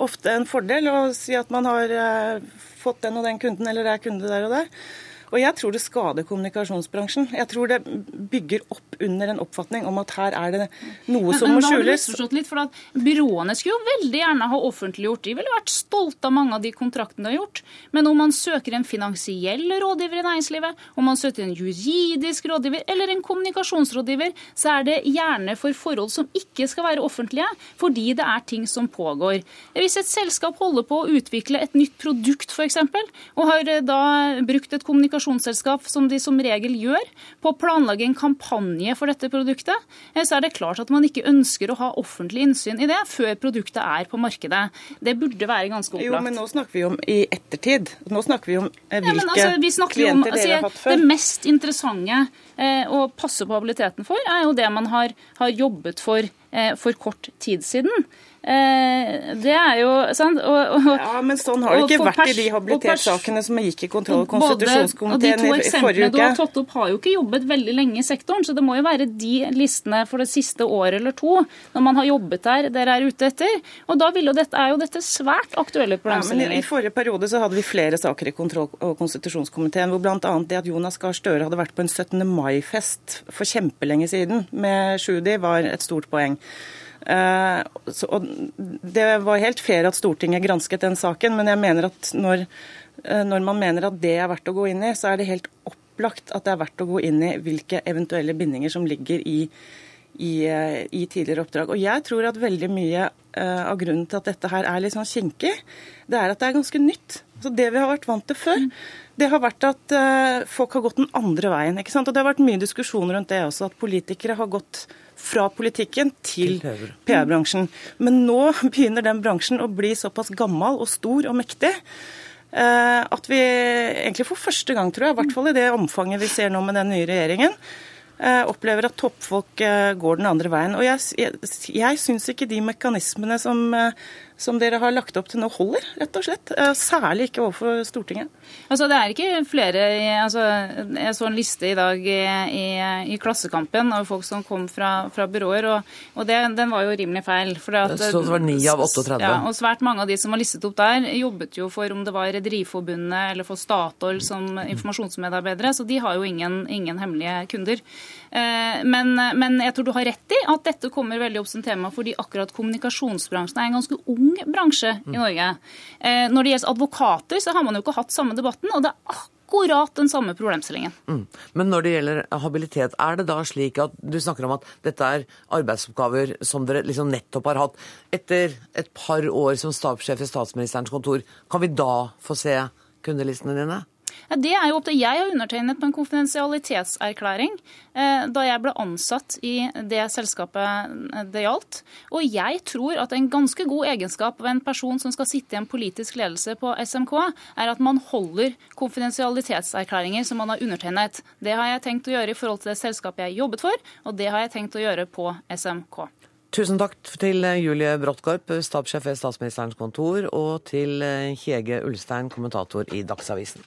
[SPEAKER 6] ofte en fordel å si at man har eh, fått den og den kunden eller er kunde der og der. Og jeg tror det skader kommunikasjonsbransjen. Jeg tror det bygger opp under en oppfatning om at her er det noe som må skjules.
[SPEAKER 7] Litt, for at Byråene skulle jo veldig gjerne ha offentliggjort. De ville vært stolte av mange av de kontraktene de har gjort. Men om man søker en finansiell rådgiver i næringslivet, om man søker en juridisk rådgiver eller en kommunikasjonsrådgiver, så er det gjerne for forhold som ikke skal være offentlige, fordi det er ting som pågår. Hvis et selskap holder på å utvikle et nytt produkt f.eks., og har da brukt et kommunikasjonsselskap, som de som regel gjør, på å planlegge en kampanje for dette produktet, eh, så er det klart at man ikke ønsker å ha offentlig innsyn i det før produktet er på markedet. Det burde være ganske opplagt.
[SPEAKER 6] Jo, men nå snakker vi om i ettertid. Nå snakker vi om eh, hvilke ja, altså, klienter om, altså, dere har hatt før.
[SPEAKER 7] Det mest interessante eh, å passe på habiliteten for, er jo det man har, har jobbet for for kort tid siden. Eh, det er jo sant?
[SPEAKER 6] Og, og, ja, Men sånn har det ikke vært i de habilitetssakene som gikk i kontroll- og konstitusjonskomiteen i forrige uke. De to eksemplene
[SPEAKER 7] du har tatt opp, har jo ikke jobbet veldig lenge i sektoren, så det må jo være de listene for det siste året eller to, når man har jobbet der, dere er ute etter. Og da jo dette, er jo dette svært aktuelle problemstillinger.
[SPEAKER 6] Ja, men I forrige periode så hadde vi flere saker i kontroll- og konstitusjonskomiteen, hvor bl.a. det at Jonas Gahr Støre hadde vært på en 17. mai-fest for kjempelenge siden med Sjudi, var et stort poeng. Uh, så, det var helt fair at Stortinget gransket den saken, men jeg mener at når, eh, når man mener at det er verdt å gå inn i, så er det helt opplagt at det er verdt å gå inn i hvilke eventuelle bindinger som ligger i, i, eh, i tidligere oppdrag. Og jeg tror at veldig mye av grunnen til at dette her er litt sånn kinkig, det er at det er ganske nytt. Så Det vi har vært vant til før, det har vært at folk har gått den andre veien. ikke sant? Og Det har vært mye diskusjon rundt det også, at politikere har gått fra politikken til PR-bransjen. Men nå begynner den bransjen å bli såpass gammel og stor og mektig eh, at vi egentlig for første gang, tror jeg, i hvert fall i det omfanget vi ser nå med den nye regjeringen, eh, opplever at toppfolk eh, går den andre veien. Og jeg, jeg, jeg syns ikke de mekanismene som som dere har lagt opp til nå, holder, rett og slett. Eh, særlig ikke overfor Stortinget.
[SPEAKER 7] Altså, Det er ikke flere altså, Jeg så en liste i dag i, i, i Klassekampen av folk som kom fra, fra byråer, og, og det, den var jo rimelig feil.
[SPEAKER 1] At, så det var 9 av 38?
[SPEAKER 7] Ja, og svært mange av de som var listet opp der, jobbet jo for om det var Rederiforbundet eller for Statoil som informasjonsmedarbeidere, så de har jo ingen, ingen hemmelige kunder. Eh, men, men jeg tror du har rett i at dette kommer veldig opp som tema fordi akkurat kommunikasjonsbransjen er en ganske ung bransje i Norge. Eh, når det gjelder advokater, så har man jo ikke hatt samme debatten. og det er akkurat den samme problemstillingen. Mm.
[SPEAKER 1] Men når det gjelder habilitet, er det da slik at du snakker om at dette er arbeidsoppgaver som dere liksom nettopp har hatt. Etter et par år som stabssjef i statsministerens kontor, kan vi da få se kundelistene dine?
[SPEAKER 7] Ja, det er jo opp til Jeg har undertegnet på en konfidensialitetserklæring eh, da jeg ble ansatt i det selskapet eh, det gjaldt. Og jeg tror at en ganske god egenskap av en person som skal sitte i en politisk ledelse på SMK, er at man holder konfidensialitetserklæringer som man har undertegnet. Det har jeg tenkt å gjøre i forhold til det selskapet jeg jobbet for, og det har jeg tenkt å gjøre på SMK.
[SPEAKER 1] Tusen takk til Julie Bråttkorp, stabssjef ved Statsministerens kontor, og til Kjege Ulstein, kommentator i Dagsavisen.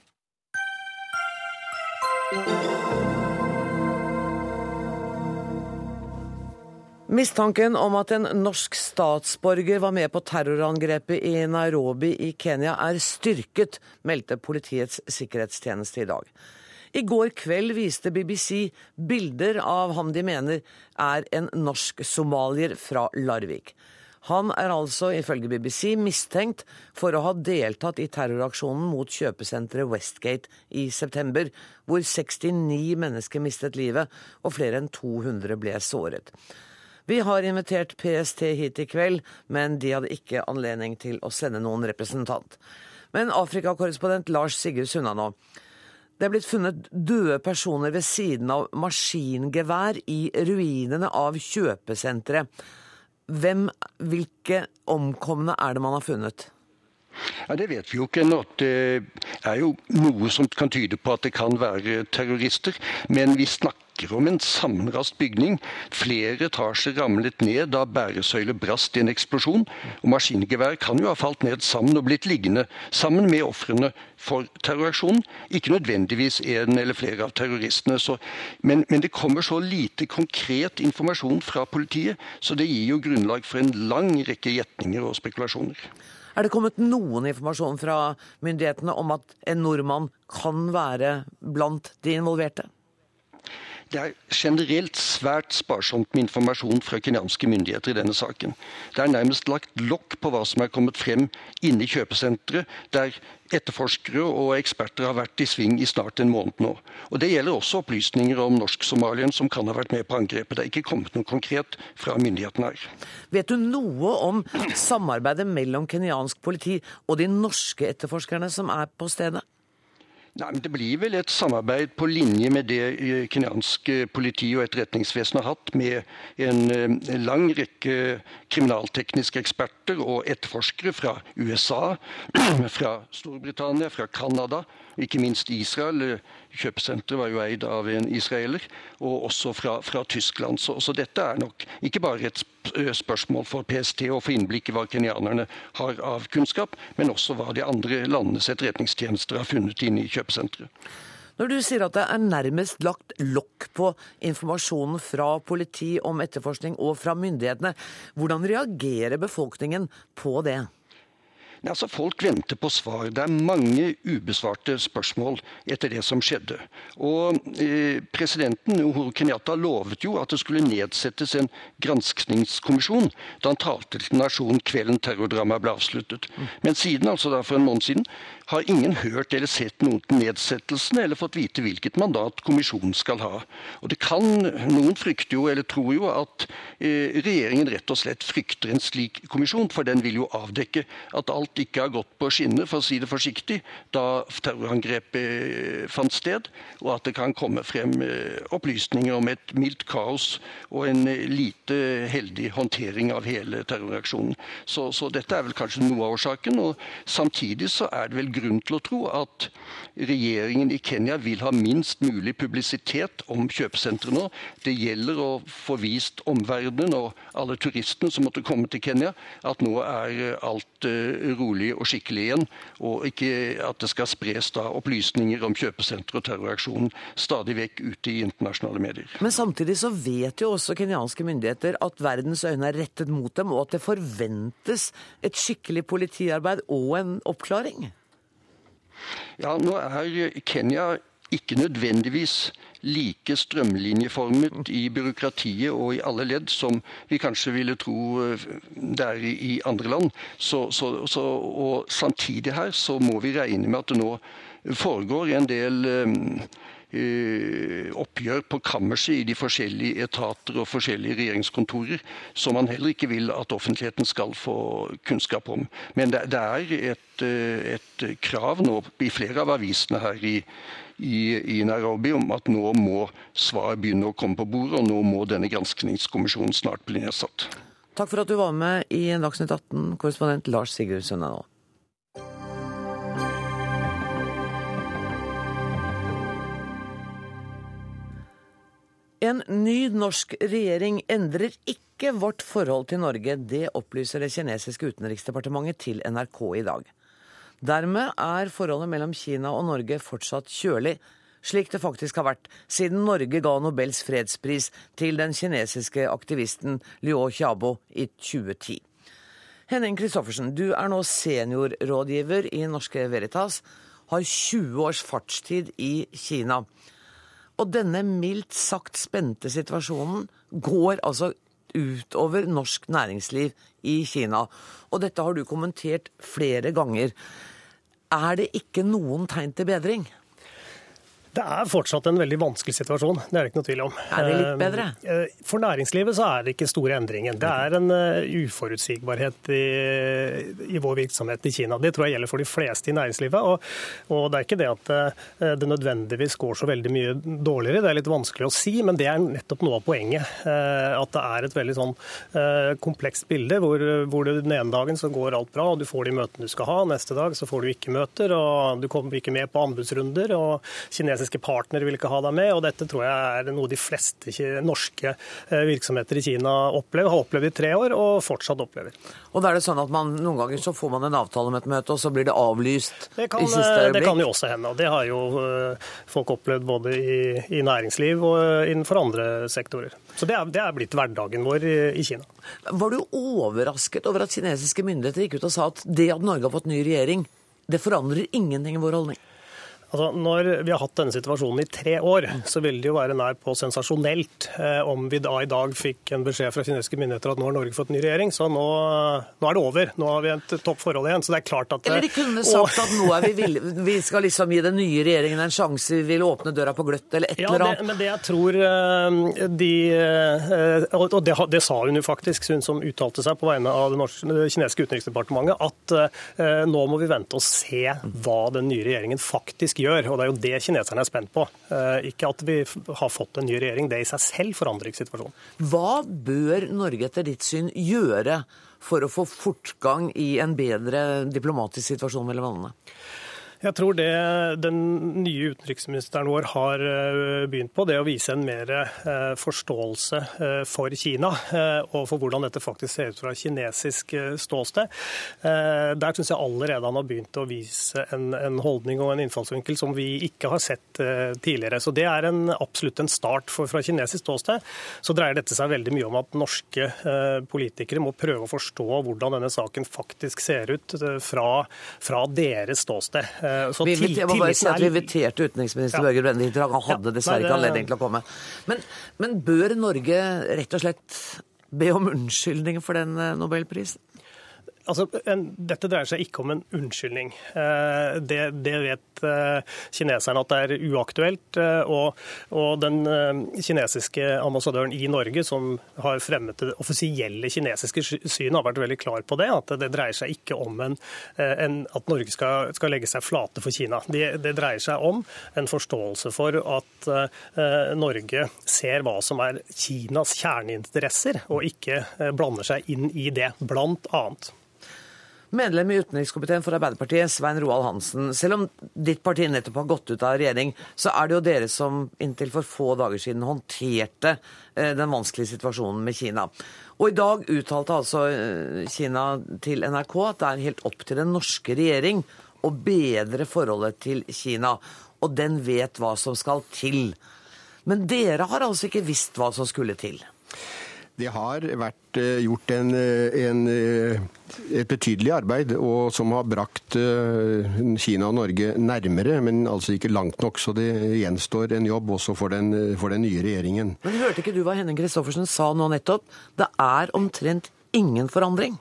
[SPEAKER 1] Mistanken om at en norsk statsborger var med på terrorangrepet i Nairobi i Kenya er styrket, meldte Politiets sikkerhetstjeneste i dag. I går kveld viste BBC bilder av ham de mener er en norsk somalier fra Larvik. Han er altså, ifølge BBC, mistenkt for å ha deltatt i terroraksjonen mot kjøpesenteret Westgate i september, hvor 69 mennesker mistet livet og flere enn 200 ble såret. Vi har invitert PST hit i kveld, men de hadde ikke anledning til å sende noen representant. Men Afrikakorrespondent Lars Sigurd Sunna nå. Det er blitt funnet døde personer ved siden av maskingevær i ruinene av kjøpesenteret. Hvem, hvilke omkomne er det man har funnet?
[SPEAKER 8] Ja, Det vet vi jo ikke ennå. Det er jo noe som kan tyde på at det kan være terrorister. Men vi snakker om en sammenrast bygning. Flere etasjer ramlet ned da bæresøyler brast i en eksplosjon. Og maskingevær kan jo ha falt ned sammen og blitt liggende sammen med ofrene for terroraksjonen. Ikke nødvendigvis en eller flere av terroristene. Så, men, men, det kommer så lite konkret informasjon fra politiet, så det gir jo grunnlag for en lang rekke gjetninger og spekulasjoner.
[SPEAKER 1] Er det kommet noen informasjon fra myndighetene om at en nordmann kan være blant de involverte?
[SPEAKER 8] Det er generelt svært sparsomt med informasjon fra kenyanske myndigheter i denne saken. Det er nærmest lagt lokk på hva som er kommet frem inne i kjøpesenteret, der etterforskere og eksperter har vært i sving i snart en måned nå. Og Det gjelder også opplysninger om norsk-somalien som kan ha vært med på angrepet. Det er ikke kommet noe konkret fra myndighetene her.
[SPEAKER 1] Vet du noe om samarbeidet mellom kenyansk politi og de norske etterforskerne som er på stedet?
[SPEAKER 8] Nei, men Det blir vel et samarbeid på linje med det eh, kenyanske politi og etterretningsvesen har hatt, med en eh, lang rekke kriminaltekniske eksperter og etterforskere fra USA, fra Storbritannia, fra Canada, ikke minst Israel. Kjøpesenteret var jo eid av en israeler, og også fra, fra Tyskland. Så, så, dette er nok ikke bare et spørsmål for PST å få innblikk i hva kenyanerne har av kunnskap, men også hva de andre landenes etterretningstjenester har funnet inne i kjøpesenteret.
[SPEAKER 1] Når du sier at det er nærmest lagt lokk på informasjonen fra politi om etterforskning og fra myndighetene, hvordan reagerer befolkningen på det?
[SPEAKER 8] Altså, Folk venter på svar. Det er mange ubesvarte spørsmål etter det som skjedde. Og eh, Presidenten Uhuru Kenyatta lovet jo at det skulle nedsettes en granskningskommisjon da han talte til nasjonen kvelden terrordramaet ble avsluttet. Men siden, altså da for en måned siden, har ingen hørt eller sett noen til nedsettelsen eller fått vite hvilket mandat kommisjonen skal ha. Og det kan, Noen frykter jo, eller tror jo, at eh, regjeringen rett og slett frykter en slik kommisjon, for den vil jo avdekke at alt ikke har gått på skinner, for å si det forsiktig, da terrorangrepet eh, fant sted, og at det kan komme frem eh, opplysninger om et mildt kaos og en lite heldig håndtering av hele terroraksjonen. Så, så dette er vel kanskje noe av årsaken. og Samtidig så er det vel grunn til å tro at regjeringen i Kenya vil ha minst mulig publisitet om kjøpesenteret nå. Det gjelder å få vist omverdenen og alle turistene som måtte komme til Kenya, at nå er alt eh, rolig og skikkelig igjen, og ikke at det skal spres da opplysninger om kjøpesenteret og terroraksjonen stadig vekk ute i internasjonale medier.
[SPEAKER 1] Men samtidig så vet jo også kenyanske myndigheter at verdens øyne er rettet mot dem, og at det forventes et skikkelig politiarbeid og en oppklaring?
[SPEAKER 8] Ja, nå er Kenya ikke nødvendigvis like strømlinjeformet i byråkratiet og i alle ledd som vi kanskje ville tro eh, det er i andre land. Så, så, så, og samtidig her så må vi regne med at det nå foregår en del um, oppgjør på kammerset i de forskjellige etater og forskjellige regjeringskontorer som man heller ikke vil at offentligheten skal få kunnskap om. Men det, er et, et, krav nå i flere av avisene her i, i, i, Nairobi om at nå må svar begynne å komme på bordet, og nå må denne granskningskommisjonen snart bli nedsatt.
[SPEAKER 1] Takk for at du var med i Dagsnytt 18, korrespondent Lars Sigurd Sønne En ny norsk regjering endrer ikke vårt forhold til Norge. Det opplyser det kinesiske utenriksdepartementet til NRK i dag. Dermed er forholdet mellom Kina og Norge fortsatt kjølig, slik det faktisk har vært siden Norge ga Nobels fredspris til den kinesiske aktivisten Liu Xiaobo i 2010. Henning Christoffersen, du er nå seniorrådgiver i Norske Veritas, har 20 års fartstid i Kina. Og denne mildt sagt spente situasjonen går altså utover norsk næringsliv i Kina. Og dette har du kommentert flere ganger. Er det ikke noen tegn til bedring?
[SPEAKER 9] Det er fortsatt en veldig vanskelig situasjon, det er det ikke noe tvil om.
[SPEAKER 1] Er det litt bedre?
[SPEAKER 9] Eh, eh, for næringslivet så er det ikke store endringer. Det er en eh, uforutsigbarhet i, i vår virksomhet i Kina. Det tror jeg gjelder for de fleste i næringslivet. Og, og, det er ikke det at det nødvendigvis går så veldig mye dårligere, det er litt vanskelig å si, men det er nettopp noe av poenget. At det er et veldig sånn komplekst bilde hvor, hvor det den ene dagen så går alt bra, og du får de møtene du skal ha. Neste dag så får du ikke møter, og du kommer ikke med på anbudsrunder. og kinesiske kinesiske partnere vil ikke ha deg med. og Dette tror jeg er noe de fleste norske eh, virksomheter i Kina opplever, har opplevd i tre år og fortsatt opplever.
[SPEAKER 1] Og da er det sånn at man, Noen ganger så får man en avtale om et møte, og så blir det avlyst
[SPEAKER 9] det kan,
[SPEAKER 1] i siste øyeblikk?
[SPEAKER 9] Det kan jo også hende. og Det har jo folk opplevd både i, i næringsliv og innenfor andre sektorer. Så det er, det er blitt hverdagen vår i, i Kina.
[SPEAKER 1] Var du overrasket over at kinesiske myndigheter gikk ut og sa at det at Norge har fått ny regjering, det forandrer ingenting i vår holdning?
[SPEAKER 9] Altså, når vi har hatt denne situasjonen i tre år, så vil det jo være nær på sensasjonelt eh, om vi da i dag fikk en beskjed fra kinesiske myndigheter at nå har Norge fått ny regjering. Så nå, nå er det over. Nå har vi et topp forhold igjen. Så det er klart at
[SPEAKER 1] Eller de kunne sagt at nå er vi villige, vi skal liksom gi den nye regjeringen en sjanse, vi vil åpne døra på gløtt, eller et
[SPEAKER 9] ja,
[SPEAKER 1] eller annet.
[SPEAKER 9] Det, men det jeg tror eh, de eh, Og det, det, sa hun jo faktisk, hun som uttalte seg på vegne av det, norske, det kinesiske utenriksdepartementet, at nå må vi vente og se hva den nye regjeringen faktisk gjør. Og det er jo det kineserne er spent på. Eh, ikke at vi har fått en ny regjering. Det i seg selv forandrer ikke situasjonen.
[SPEAKER 1] Hva bør Norge etter ditt syn gjøre for å få fortgang i en bedre diplomatisk situasjon mellom landene?
[SPEAKER 9] Jeg tror det den nye utenriksministeren vår har eh, begynt på, det å vise en mer eh, forståelse eh, for Kina og for hvordan dette faktisk ser ut fra kinesisk ståsted. Der syns jeg allerede han har begynt å vise en, en, holdning og en innfallsvinkel som vi ikke har sett tidligere. Så Det er en, absolutt en start. For fra kinesisk ståsted så dreier dette seg veldig mye om at norske politikere må prøve å forstå hvordan denne saken faktisk ser ut fra, fra deres ståsted.
[SPEAKER 1] Eh, så vi, jeg må bare si at vi inviterte utenriksminister ja. Børge Brende hit. Han hadde dessverre ikke anledning til å komme. Men, men bør Norge rett og slett be om unnskyldning for den eh, nobelprisen?
[SPEAKER 9] Altså, en, dette dreier seg ikke om en unnskyldning. Eh, det, det, vet eh, kineserne at det er uaktuelt. Eh, og, og, den kinesiske ambassadøren i Norge, som har fremmet det offisielle kinesiske synet, har vært veldig klar på det. At det dreier seg ikke om en, en, at Norge skal, skal, legge seg flate for Kina. Det, det, dreier seg om en forståelse for at Norge ser hva som er Kinas kjerneinteresser, og ikke blander seg inn i det, blant annet.
[SPEAKER 1] Medlem i utenrikskomiteen for Arbeiderpartiet, Svein Roald Hansen. Selv om ditt parti nettopp har gått ut av regjering, så er det jo dere som inntil for få dager siden håndterte eh, den vanskelige situasjonen med Kina. Og i dag uttalte altså eh, Kina til NRK at det er helt opp til den norske regjering å bedre forholdet til Kina. Og den vet hva som skal til. Men dere har altså ikke visst hva som skulle til?
[SPEAKER 10] Det har vært eh, gjort en, eh, en, eh, et betydelig arbeid som har brakt Kina og Norge nærmere, men altså ikke langt nok. Så det gjenstår en jobb også for den, for den nye regjeringen.
[SPEAKER 1] Men hørte ikke du hva Henning Christoffersen sa nå nettopp? Det er omtrent ingen forandring.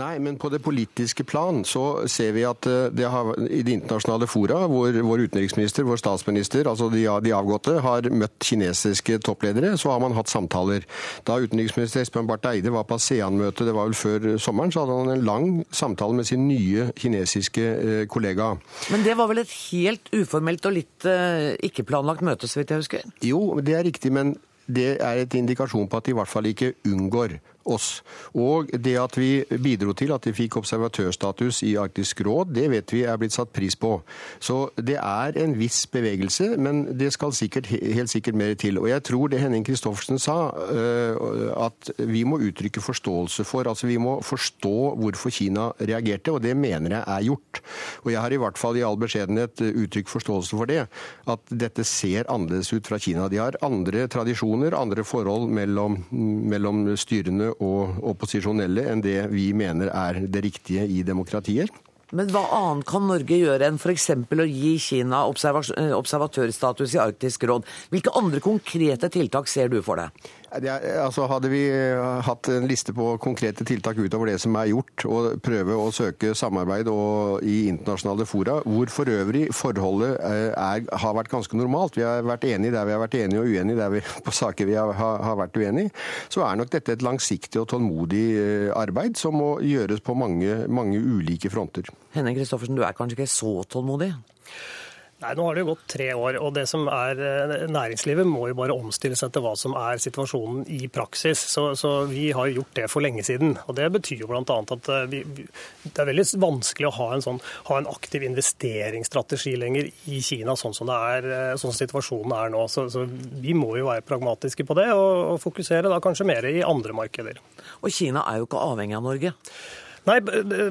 [SPEAKER 10] Nei, men på det politiske plan så ser vi at eh, det har, i de internasjonale fora, hvor vår utenriksminister, vår statsminister, altså de, de, avgåtte, har møtt kinesiske toppledere, så har man hatt samtaler. Da utenriksminister Espen Barth Eide var på ASEAN-møte, det var vel før sommeren, så hadde han en lang samtale med sin nye kinesiske eh, kollega.
[SPEAKER 1] Men det var vel et helt uformelt og litt eh, ikke-planlagt møte, så vidt jeg husker?
[SPEAKER 10] Jo, det er riktig, men det er et indikasjon på at de i hvert fall ikke unngår oss. Og det at vi bidro til at de fikk observatørstatus i Arktisk råd, det vet vi er blitt satt pris på. Så det er en viss bevegelse, men det skal sikkert, helt sikkert mer til. Og jeg tror det Henning Christoffersen sa, øh, at vi må uttrykke forståelse for Altså vi må forstå hvorfor Kina reagerte, og det mener jeg er gjort. Og jeg har i hvert fall i all beskjedenhet uttrykt forståelse for det. At dette ser annerledes ut fra Kina. De har andre tradisjoner, andre forhold mellom, mellom styrene og opposisjonelle enn det vi mener er det riktige i demokratier.
[SPEAKER 1] Men hva annet kan Norge gjøre enn f.eks. å gi Kina eh, observatørstatus i Arktisk råd? Hvilke andre konkrete tiltak ser du for deg?
[SPEAKER 10] Altså hadde vi eh, hatt en liste på konkrete tiltak utover det som er gjort, og prøve å søke samarbeid i internasjonale fora, hvor for øvrig forholdet eh, er, har vært ganske normalt. Vi har vært enige der vi har vært enige, og uenige der vi, på saker vi har, har vært uenige, så er nok dette et langsiktig og tålmodig arbeid som må gjøres på mange, mange ulike fronter.
[SPEAKER 1] Henning Kristoffersen, du er kanskje ikke så tålmodig?
[SPEAKER 9] Nei, Nå har det jo gått tre år, og det som er eh, næringslivet må jo bare omstille seg til hva som er situasjonen i praksis. Så, så vi har gjort det for lenge siden. og Det betyr jo bl.a. at eh, vi, det er veldig vanskelig å ha en, sånn, ha en, aktiv investeringsstrategi lenger i Kina, sånn som, er, eh, sånn som situasjonen er nå. Så, så, vi må jo være pragmatiske på det, og, og fokusere da kanskje mer i andre markeder.
[SPEAKER 1] Og Kina er jo ikke avhengig av Norge?
[SPEAKER 9] Nei,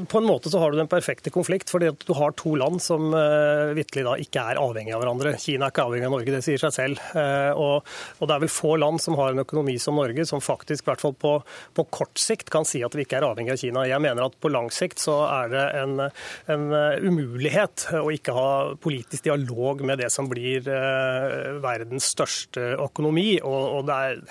[SPEAKER 9] På en måte så har du den perfekte konflikt, fordi at du har to land som uh, vitterlig da ikke er avhengig av hverandre. Kina er ikke avhengig av Norge, det sier seg selv. Uh, og, og, det er vel få land som har en økonomi som Norge, som faktisk i hvert fall på, på, kort sikt kan si at vi ikke er avhengig av Kina. Jeg mener at på lang sikt så er det en, en uh, umulighet å ikke ha politisk dialog med det som blir verdens største økonomi. og, og det er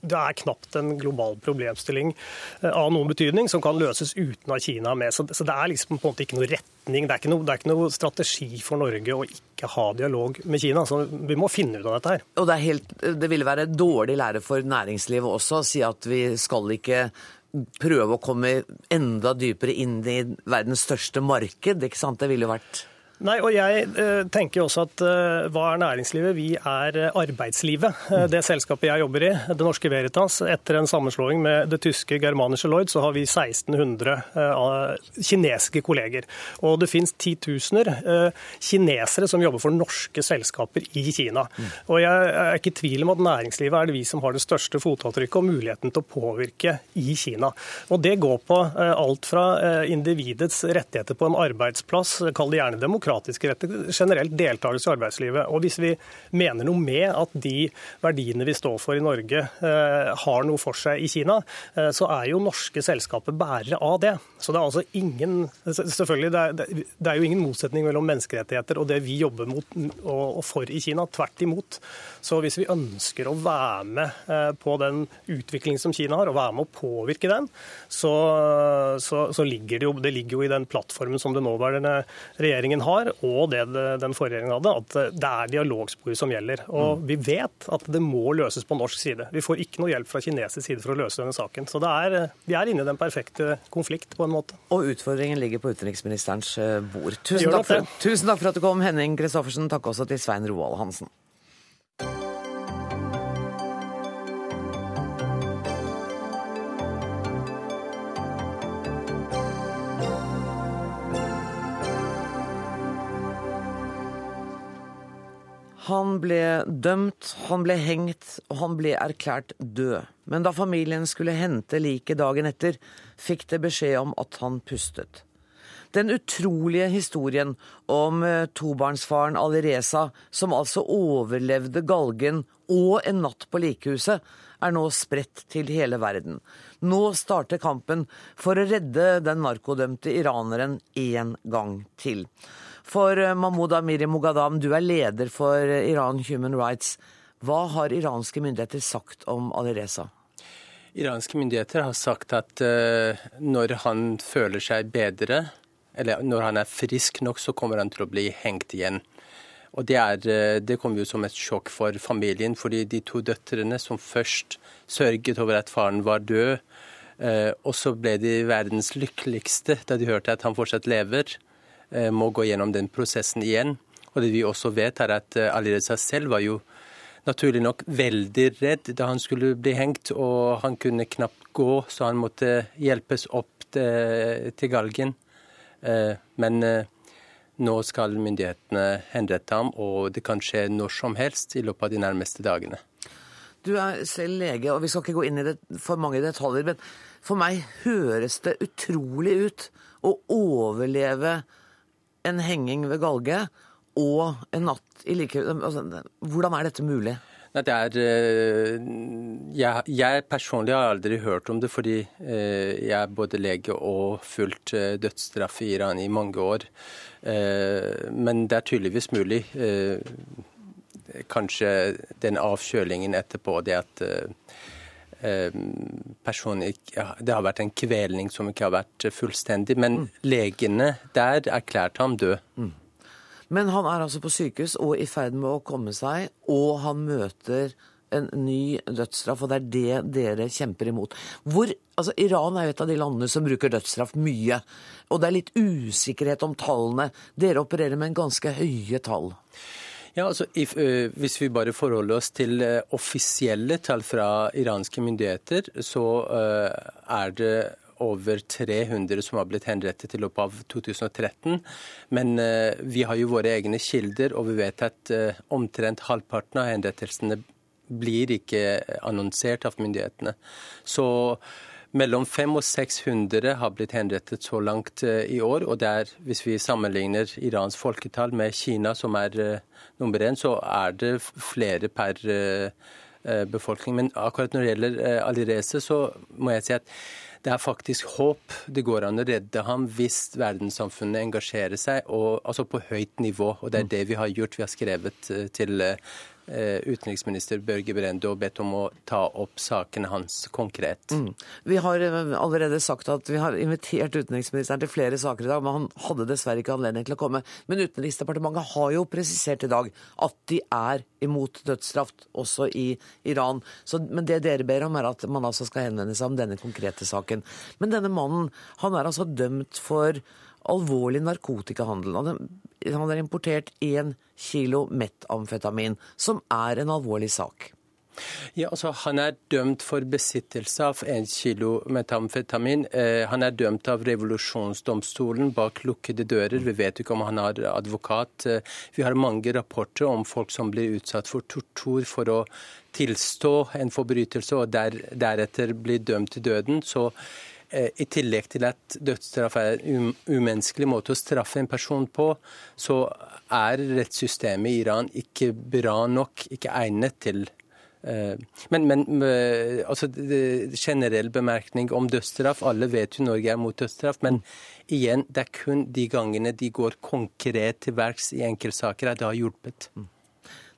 [SPEAKER 9] det er knapt en global problemstilling eh, av noen betydning som kan løses uten at Kina er med. Så, det er liksom på en måte ikke noe retning, det er ikke noe, er ikke noe strategi for Norge å ikke ha dialog med Kina. Så vi må finne ut av dette her.
[SPEAKER 1] Og det, helt, det ville være dårlig lære for næringslivet også å si at vi skal ikke prøve å komme enda dypere inn i verdens største marked. ikke sant? Det ville jo vært
[SPEAKER 9] Nei, og jeg eh, tenker også at eh, hva er næringslivet? Vi er eh, arbeidslivet. Det selskapet jeg jobber i, Det Norske Veritas, etter en sammenslåing med det tyske Germanische Lloyd, så har vi 1600 kinesiske kolleger. Og det finnes titusener kinesere som jobber for norske selskaper i Kina. Og jeg er ikke i tvil om at næringslivet er det vi som har det største fotavtrykket og muligheten til å påvirke i Kina. Og det går på alt fra individets rettigheter på en arbeidsplass, kall det gjerne demokrati, demokratiske retter, generelt deltakelse i arbeidslivet. Og hvis vi mener noe med at de verdiene vi står for i Norge, eh, har noe for seg i Kina, eh, så er jo norske selskaper bærere av det. Så det er altså ingen selvfølgelig det er, det er jo ingen motsetning mellom menneskerettigheter og det vi jobber mot og for i Kina. Tvert imot. Så hvis vi ønsker å være med eh, på den utviklingen som Kina har, og være med å påvirke den, så, så, så ligger det jo, det ligger jo i den plattformen som den nåværende regjeringen har har, og det den forrige regjeringen hadde, at det er dialogspor som gjelder. Og mm. vi vet at det må løses på norsk side. Vi får ikke noe hjelp fra kinesisk side for å løse denne saken. Så det er, vi er inne i den perfekte konflikt, på en måte.
[SPEAKER 1] Og utfordringen ligger på utenriksministerens eh, bord. Tusen takk, for, tusen takk for at du kom, Henning Christoffersen. Takk også til Svein Roald Hansen. Han ble dømt, han ble hengt, og han ble erklært død. Men da familien skulle hente liket dagen etter, fikk det beskjed om at han pustet. Den utrolige historien om eh, tobarnsfaren Alireza, som altså overlevde galgen og en natt på likehuset, er nå spredt til hele verden. Nå starter kampen for å redde den narkodømte iraneren en gang til. For eh, Mahmoud Amiri Mogadam, du er leder for eh, Iran Human Rights. Hva har iranske myndigheter sagt om Alireza?
[SPEAKER 11] Iranske myndigheter har sagt at uh, når han føler seg bedre, eller når han er frisk nok, så kommer han til å bli hengt igjen. Og Det, er, det kom jo som et sjokk for familien, fordi de to døtrene som først sørget over at faren var død, og så ble de verdens lykkeligste da de hørte at han fortsatt lever. Eh, må gå gjennom den prosessen igjen. Og det vi også vet, er at Alireza Ali selv var jo naturlig nok veldig redd da han skulle bli hengt, og han kunne knapt gå, så han måtte hjelpes opp til, til galgen. Eh, men nå skal myndighetene henrette ham, og det kan skje når som helst i løpet av de nærmeste dagene.
[SPEAKER 1] Du er selv lege, og vi skal ikke gå inn i det for mange detaljer, men for meg høres det utrolig ut å overleve en henging ved galge og en natt i like... Altså, hvordan er dette mulig?
[SPEAKER 11] Det er, eh, jeg, jeg, personlig har aldri hørt om det, fordi eh, jeg er både lege og fulgt eh, dødsstraff i Iran i mange år. Men det er tydeligvis mulig. Kanskje den avkjølingen etterpå, det at Eh, personen ja, Det har vært en kvelning som ikke har vært fullstendig. Men mm. legene der erklærte ham død. Mm.
[SPEAKER 1] Men han er altså på sykehus og i ferd med å komme seg, og han møter en ny dødsstraff, og det er det dere kjemper imot. Hvor, altså Iran er jo et av de landene som bruker dødsstraff mye, og det er litt usikkerhet om tallene. Dere opererer med en ganske høye tall.
[SPEAKER 11] Ja, altså, if, uh, Hvis vi bare forholder oss til uh, offisielle tall fra iranske myndigheter, så uh, er det over 300 som har blitt henrettet i løpet av 2013. Men vi har jo våre egne kilder, og vi vet at omtrent halvparten av henrettelsene blir ikke annonsert av myndighetene. Så mellom 500 og 600 har blitt henrettet så langt uh, i år. Og det er, hvis vi sammenligner Irans folketall med Kina, som er nummer én, så er det flere per befolkning. Men akkurat når det gjelder Alireze, så må jeg si at det er faktisk håp. Det går an å redde ham hvis verdenssamfunnet engasjerer seg, og, altså på høyt nivå. Og det er det vi har gjort. Vi har skrevet eh, til Eh, utenriksminister Børge Brende og bedt om å ta opp sakene hans konkret. Mm.
[SPEAKER 1] Vi har eh, allerede sagt at vi har invitert utenriksministeren til flere saker i dag, men han hadde dessverre ikke anledning til å komme. Men Utenriksdepartementet har jo presisert i dag at de er imot dødsstraff også i Iran. Så, men det dere ber om, er at man altså skal henvende seg om denne konkrete saken. Men denne mannen, han er altså dømt for alvorlig narkotikahandel. Han har importert én kilo metamfetamin, som er en alvorlig sak.
[SPEAKER 11] Ja, altså Han er dømt for besittelse av en kilo metamfetamin. Eh, han er dømt av revolusjonsdomstolen bak lukkede dører. Vi vet ikke om han har advokat. Eh, vi har mange rapporter om folk som blir utsatt for tortur for å tilstå en forbrytelse og der, deretter blir dømt til døden. Så I tillegg til at dødsstraff er en umenneskelig måte å straffe en person på, så er rettssystemet i Iran ikke bra nok, ikke egnet til eh, men, men eh, altså, generell bemerkning om dødsstraff. Alle vet jo Norge er mot dødsstraff. Men igjen, det er kun de gangene de går konkret til verks i enkeltsaker at det har hjulpet. Mm.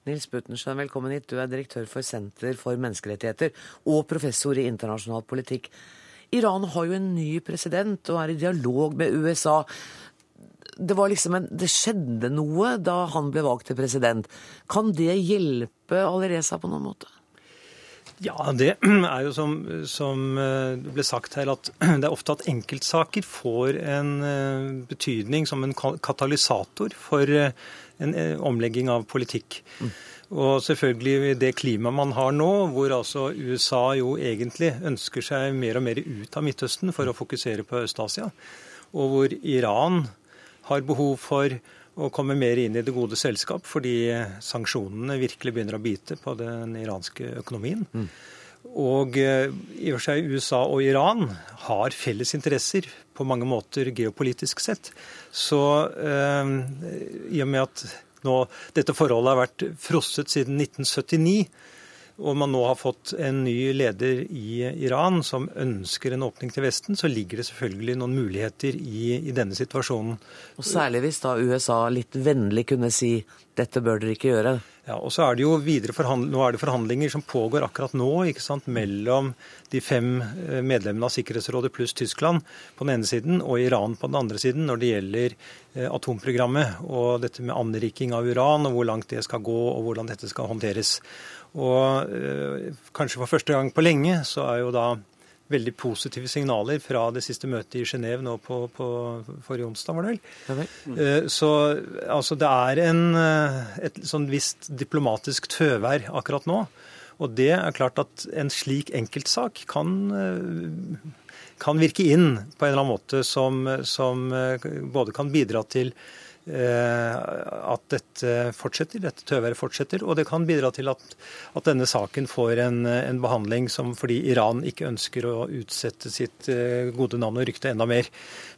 [SPEAKER 1] Nils Butenschøn, velkommen hit. Du er direktør for Senter for menneskerettigheter og professor i internasjonal politikk. Iran har jo en ny president og er i dialog med USA. Det, liksom en, det skjedde noe da han ble valgt til president. Kan det hjelpe Alireza på noen måte?
[SPEAKER 12] Ja, det er jo som, som eh, det ble sagt her, at det er ofte at enkeltsaker får en eh, betydning som en katalysator for eh, en omlegging av politikk. Mm. Og selvfølgelig det klimaet man har nå, hvor altså USA jo egentlig ønsker seg mer og mer ut av Midtøsten for å fokusere på Øst-Asia, og hvor Iran har behov for å komme mer inn i det gode selskap fordi sanksjonene virkelig begynner å bite på den iranske økonomien. Mm. Og eh, i og for seg USA og Iran har felles interesser på mange måter geopolitisk sett. Så eh, i og med at nå, dette forholdet har vært frosset siden 1979. Og man nå har fått en ny leder i Iran som ønsker en åpning til Vesten, så ligger det selvfølgelig noen muligheter i, i denne situasjonen.
[SPEAKER 1] Og Særlig hvis da USA litt vennlig kunne si dette bør dere ikke gjøre.
[SPEAKER 12] Ja, og så er det jo videre Nå er det forhandlinger som pågår akkurat nå ikke sant, mellom de fem eh, medlemmene av Sikkerhetsrådet pluss Tyskland på den ene siden og Iran på den andre siden når det gjelder eh, atomprogrammet og dette med anriking av uran og hvor langt det skal gå og hvordan dette skal håndteres. Og øh, kanskje for første gang på lenge så er jo da veldig positive signaler fra det siste møtet i Genéve nå på, på forrige onsdag, var det vel. Mm. Så altså, det er en, eh, et sånn visst diplomatisk tøvær akkurat nå. Og det er klart at en slik enkeltsak kan, kan virke inn på en eller annen måte som, som både kan bidra til Eh, at dette fortsetter, dette tøværet fortsetter. Og det kan bidra til at, at denne saken får en, en, behandling som fordi Iran ikke ønsker å utsette sitt eh, gode navn og rykte enda mer.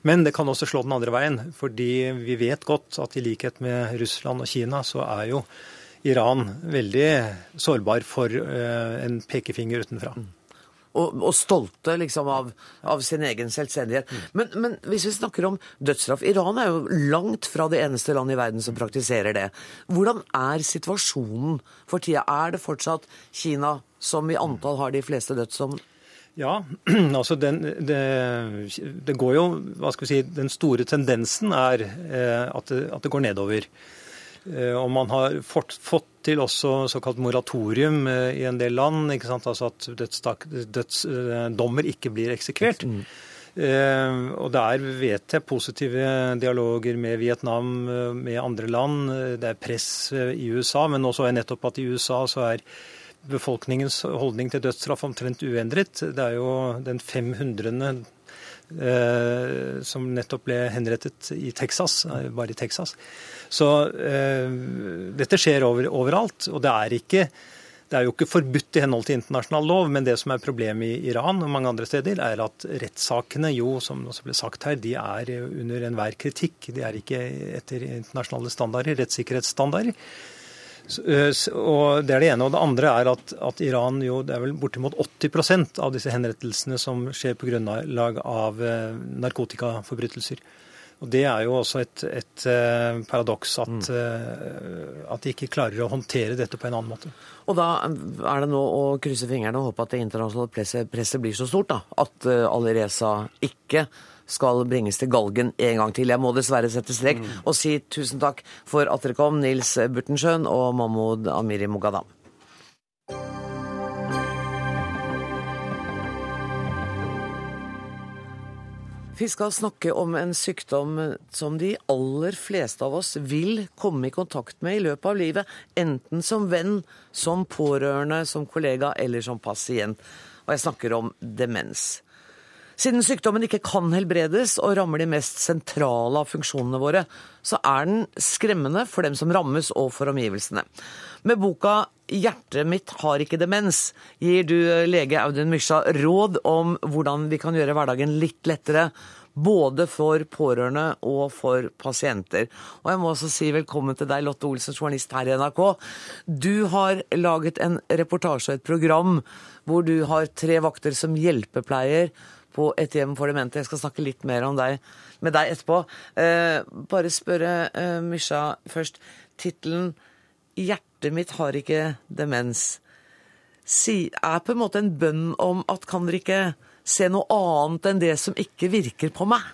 [SPEAKER 12] Men det kan også slå den andre veien. Fordi vi vet godt at i likhet med Russland og Kina, så er jo Iran veldig sårbar for eh, en pekefinger utenfra.
[SPEAKER 1] Og, og stolte liksom av, av, sin egen selvstendighet. Men, men, hvis vi snakker om dødsstraff Iran er jo langt fra det eneste landet i verden som praktiserer det. Hvordan er situasjonen for tida? Er det fortsatt Kina som i antall har de fleste dødsdommene?
[SPEAKER 12] Ja, altså den, det, det, går jo hva skal vi si, Den store tendensen er eh, at, det, at, det, går nedover. Og man har fått, fått til også såkalt moratorium i en del land, altså at dødsdommer ikke blir eksekvert. Mm. Og der vet jeg positive dialoger med Vietnam, med andre land. Det er press i USA, men også er nettopp at i USA så er befolkningens holdning til dødsstraff omtrent uendret. Det er jo den 500. Eh, som nettopp ble henrettet i Texas, bare i Texas. Så eh, dette skjer over, overalt. Og det er, ikke, det er jo ikke forbudt i henhold til internasjonal lov, men det som er problemet i Iran og mange andre steder, er at rettssakene jo, som også ble sagt her, de er under enhver kritikk. De er ikke etter internasjonale standarder, rettssikkerhetsstandarder. Eh, og Det er det ene. Og det andre er at, at Iran jo, det er vel bortimot 80% av disse henrettelsene som skjer på grunnlag av eh, narkotikaforbrytelser. Og Det er jo også et, et eh, paradoks at, mm. at, de ikke klarer å håndtere dette på en annen måte.
[SPEAKER 1] Og Da er det nå å krysse fingrene og håpe at det internasjonale presset, presset blir så stort da, at Alireza ikke skal bringes til galgen en gang til. Jeg må dessverre sette strek mm. og si tusen takk for at dere kom, Nils Burtensjøen og Mahmoud Amiri Mogadam. Vi skal snakke om en sykdom som de aller fleste av oss vil komme i kontakt med i løpet av livet. Enten som venn, som pårørende, som kollega eller som pasient. Og jeg snakker om demens. Siden sykdommen ikke kan helbredes og rammer de mest sentrale av funksjonene våre, så er den skremmende for dem som rammes og for omgivelsene. Med boka 'Hjertet mitt har ikke demens' gir du lege Audun Mysja råd om hvordan vi kan gjøre hverdagen litt lettere. Både for pårørende og for pasienter. Og jeg må også si velkommen til deg, Lotte Olsen, journalist her i NRK. Du har laget en reportasje og et program hvor du har tre vakter som hjelpepleier på et hjem for demente. Jeg skal snakke litt mer om deg, med deg etterpå. Eh, bare spørre eh, Mysja først. Tittelen 'Hjertet mitt har ikke demens' si, er på en måte en bønn om at kan dere ikke se noe annet enn det som ikke virker på meg?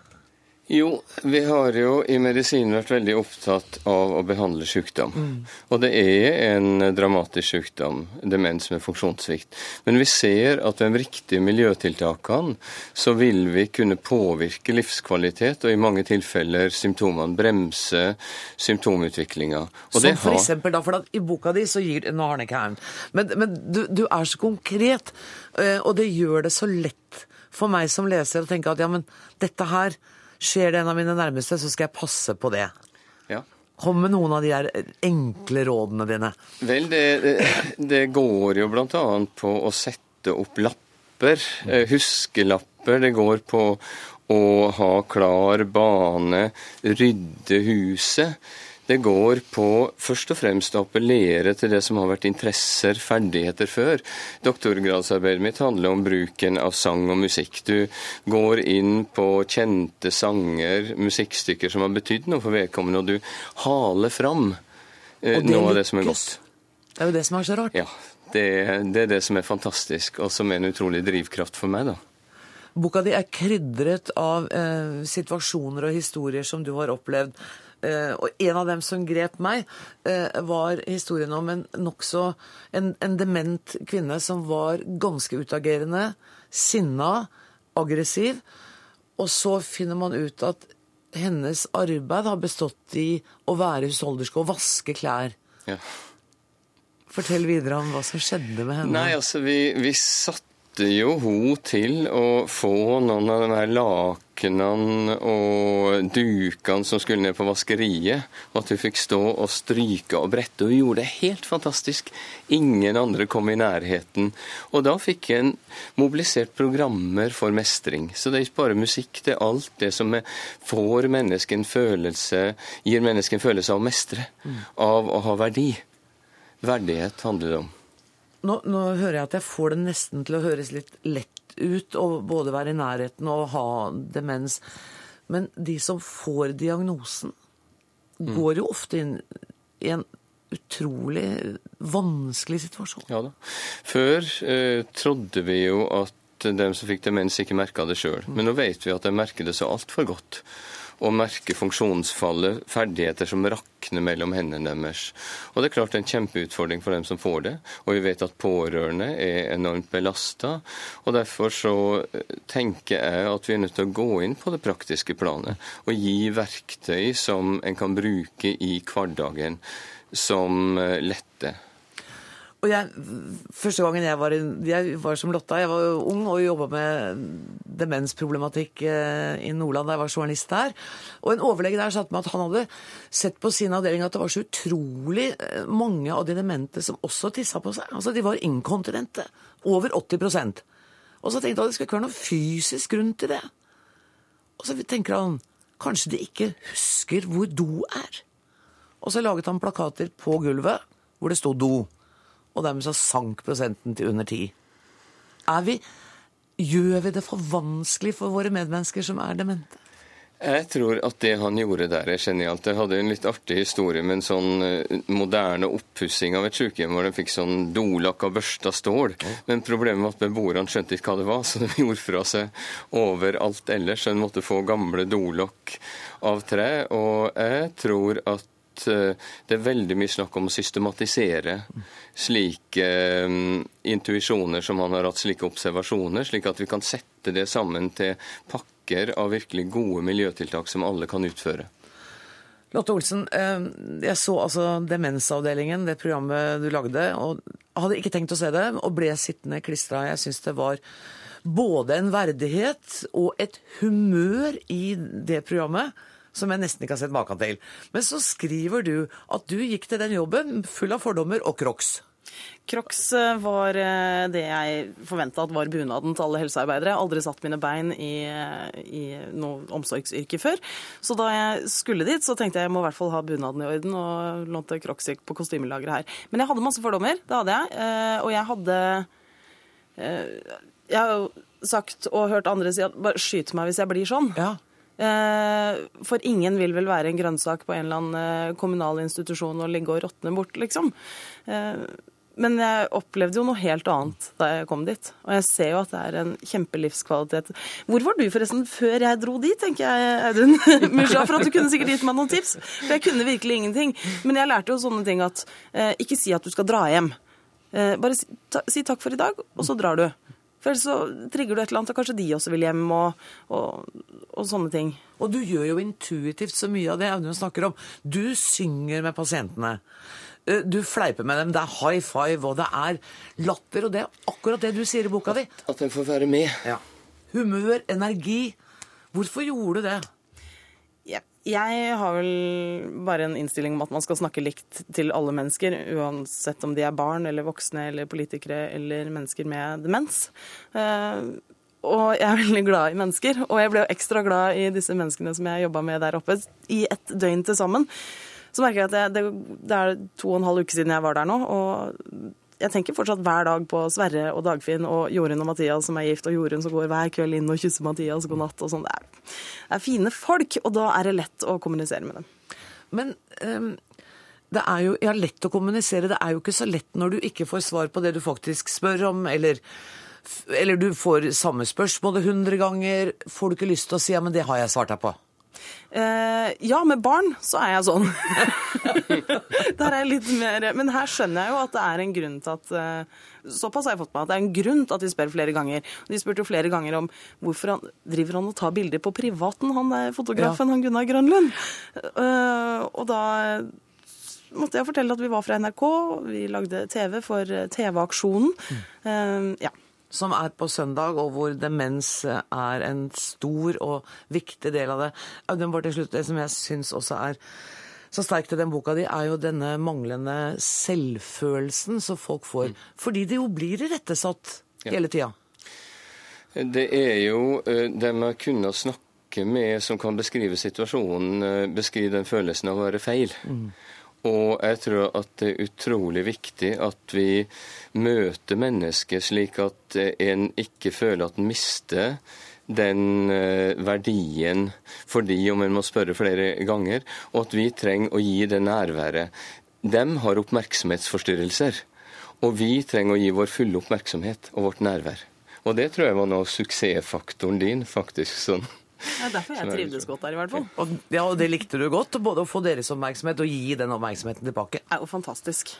[SPEAKER 13] Jo, vi har jo i medisinen vært veldig opptatt av å behandle sykdom. Mm. Og det er en dramatisk sykdom, demens med funksjonssvikt. Men vi ser at ved de riktige miljøtiltakene så vil vi kunne påvirke livskvalitet, og i mange tilfeller symptomene. Bremse symptomutviklinga.
[SPEAKER 1] Som for eksempel da, for i boka di så gir Nå har den ikke her, men, men du, du er så konkret, eh, og det gjør det så lett for meg som leser å tenke at ja, men dette her Skjer det en av mine nærmeste, så skal jeg passe på det.
[SPEAKER 13] Ja.
[SPEAKER 1] Kom med noen av de der enkle rådene dine.
[SPEAKER 13] Vel, det, det, går jo bl.a. på å sette opp lapper. Eh, huskelapper. Det går på å ha klar bane, rydde huset. Det går på først og fremst å appellere til det som har vært interesser, ferdigheter før. Doktorgradsarbeidet mitt handler om bruken av sang og musikk. Du går inn på kjente sanger, musikkstykker som har betydd noe for vedkommende, og du haler fram eh, noe av det som er godt.
[SPEAKER 1] Det er jo det som er så rart.
[SPEAKER 13] Ja, det, det er det som er fantastisk, og som er en utrolig drivkraft for meg, da.
[SPEAKER 1] Boka di er krydret av eh, situasjoner og historier som du har opplevd. Eh, og en av dem som grep meg, eh, var historien om en nokså en, en dement kvinne som var ganske utagerende, sinna, aggressiv. Og så finner man ut at hennes arbeid har bestått i å være husholderske og vaske klær.
[SPEAKER 13] Ja.
[SPEAKER 1] Fortell videre om hva som skjedde med henne.
[SPEAKER 13] Nei, altså Vi, vi satte jo hun til å få noen av de her lakenene og dukene som skulle ned på vaskeriet, og at hun fikk stå og stryke og brette. Hun gjorde det helt fantastisk. Ingen andre kom i nærheten. Og da fikk en mobilisert programmer for mestring. Så det er ikke bare musikk, det er alt det som får mennesken følelse, gir mennesket en følelse av å mestre, av å ha verdi. Verdighet handler det om.
[SPEAKER 1] Nå, nå, hører jeg at jeg får det nesten til å høres litt lett ut og både være i nærheten og ha demens. Men de som får diagnosen, mm. går jo ofte inn i en utrolig vanskelig situasjon.
[SPEAKER 13] Ja da. Før eh, trodde vi jo at dem som fikk demens, ikke merka det sjøl. Mm. Men nå vet vi at de merker det så altfor godt. Å merke funksjonsfallet, ferdigheter som rakner mellom hendene deres. Og Det er klart en kjempeutfordring for dem som får det. Og vi vet at pårørende er enormt belasta. Og derfor så eh, tenker jeg at vi er nødt til å gå inn på det praktiske planet og gi verktøy som en kan bruke i hverdagen som eh, letter.
[SPEAKER 1] Og jeg, Første gangen jeg var, jeg var som Lotta, jeg var ung og jobba med demensproblematikk eh, i Nordland da jeg var journalist der. Og en overlege der satte meg at han hadde sett på sin avdeling at det var så utrolig eh, mange av de demente som også tissa på seg. Altså De var inkontinente. Over 80% Og så tenkte han at det skulle ikke være noe fysisk grunn til det. Og så tenker han kanskje de ikke husker hvor do er. Og så laget han plakater på gulvet hvor det sto do og dermed så sank prosenten til under ti. Er vi Gjør vi det for vanskelig for våre medmennesker som er demente?
[SPEAKER 13] Jeg tror at det han gjorde der er genialt. Jeg hadde en litt artig historie med en sånn eh, moderne oppussing av et sykehjem hvor de fikk sånn dolakk av børsta stål. Men problemet var at beboerne skjønte ikke hva det var, så de gjorde fra seg overalt ellers. Så en måtte få gamle dolokk av tre. Og jeg tror at Eh, det er veldig mye snakk om å systematisere slike um, intuisjoner som han har hatt, slike observasjoner, slik at vi kan sette det sammen til pakker av virkelig gode miljøtiltak som alle kan utføre.
[SPEAKER 1] Lotte Olsen, jeg så altså Demensavdelingen, det programmet du lagde, og hadde ikke tenkt å se det, og ble sittende klistra. Jeg syns det var både en verdighet og et humør i det programmet som jeg nesten ikke har sett maken til. Men så skriver du at du gikk til den jobben full av fordommer og crocs.
[SPEAKER 14] Crocs eh, var eh, det jeg forventa at var bunaden til alle helsearbeidere. Jeg har aldri satt mine bein i, eh, i noe omsorgsyrke før. Så da jeg skulle dit, så tenkte jeg jeg må i hvert fall ha bunaden i orden, og lånte Crocs på kostymelageret her. Men jeg hadde masse fordommer, det hadde jeg. Og jeg hadde Jeg har jo sagt og hørt andre si at bare skyt meg hvis jeg blir sånn.
[SPEAKER 1] Ja.
[SPEAKER 14] Eh, for ingen vil vel være en grønnsak på en eller annen eh, kommunal institusjon og ligge og råtne bort, liksom. Eh, men jeg opplevde jo noe helt annet da jeg kom dit. Og jeg ser jo at det er en kjempelivskvalitet. Hvor var du forresten før jeg dro dit, tenker jeg, Audun Musha, for at du kunne sikkert gitt meg noen tips. For jeg kunne virkelig ingenting. Men jeg lærte jo sånne ting at ikke si at du skal dra hjem. Bare si takk for i dag, og så drar du. For ellers så trigger du et eller annet, og kanskje de også vil hjem, og, og, og, sånne ting.
[SPEAKER 1] Og du gjør jo intuitivt så mye av det Audun snakker om. Du synger med pasientene. Eh, du fleiper med dem. Det er high five, og det er latter. Og det er akkurat det du sier i boka di.
[SPEAKER 13] At en får være med.
[SPEAKER 1] Ja. Humør, energi. Hvorfor gjorde du det?
[SPEAKER 14] Jeg har vel bare en innstilling om at man skal snakke likt til alle mennesker, uansett om de er barn eller voksne eller politikere eller mennesker med demens. Eh, og jeg er veldig glad i mennesker, og jeg ble jo ekstra glad i disse menneskene som jeg jobba med der oppe, i ett døgn til sammen. Så merker jeg at det, det, det er to og en halv uke siden jeg var der nå, og jeg tenker fortsatt hver dag på Sverre og Dagfinn og Jorunn og Mathias som er gift, og Jorunn som går hver kveld inn og kysser Mathias god natt og sånn. Det, det, er fine folk, og da er det lett å kommunisere med dem.
[SPEAKER 1] Men um, det er jo ja, lett å kommunisere. Det er jo ikke så lett når du ikke får svar på det du faktisk spør om, eller, eller du får samme spørsmål hundre ganger. Får du ikke lyst til å si ja, men det har jeg svart deg på?
[SPEAKER 14] Eh, ja, med barn så er jeg sånn. Der er jeg litt mer Men her skjønner jeg jo at det er en grunn til at eh, Såpass har jeg fått med at det er en grunn til at de spør flere ganger. De spurte jo flere ganger om hvorfor han driver han og tar bilder på privaten, han er fotografen, ja. han Gunnar Grønlund. Eh, og da måtte jeg fortelle at vi var fra NRK. Vi lagde TV for TV-aksjonen. Mm. Uh, ja
[SPEAKER 1] som er på søndag, og hvor demens er en stor og viktig del av det. Audun, bare til slutt, Det som jeg syns også er så sterkt i den boka di, er jo denne manglende selvfølelsen som folk får. Mm. Fordi de jo blir irettesatt ja. hele tida.
[SPEAKER 13] Det er jo det med å kunne snakke med som kan beskrive situasjonen, eh, beskrive den følelsen av å være feil. Mm. Og jeg tror at det er utrolig viktig at vi møter mennesker slik at en ikke føler at en mister den eh, verdien fordi om en må spørre flere ganger, og at vi trenger å gi det nærværet. De har oppmerksomhetsforstyrrelser, og vi trenger å gi vår fulle oppmerksomhet og vårt nærvær. Og det tror jeg var noe suksessfaktoren din, faktisk. sånn.
[SPEAKER 14] Det er derfor jeg trivdes godt der, i hvert fall.
[SPEAKER 1] Og, ja, og det likte du godt, både å få deres oppmerksomhet og gi den oppmerksomheten tilbake.
[SPEAKER 14] Det er jo fantastisk.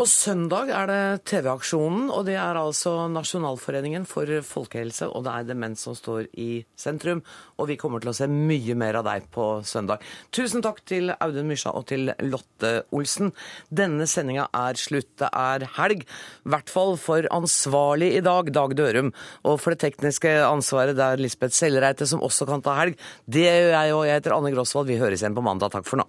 [SPEAKER 1] Og søndag er det TV-aksjonen, og det er altså Nasjonalforeningen for folkehelse, og det er demens som står i sentrum. Og vi kommer til å se mye mer av deg på søndag. Tusen takk til Audun Mysja og til Lotte Olsen. Denne sendinga er slutt. Det er helg, i hvert fall for ansvarlig i dag, Dag Dørum. Og for det tekniske ansvaret, det er Lisbeth Sellreite som også kan ta helg. Det gjør jeg og jeg heter Anne Grosvold. Vi høres igjen på mandag. Takk for nå.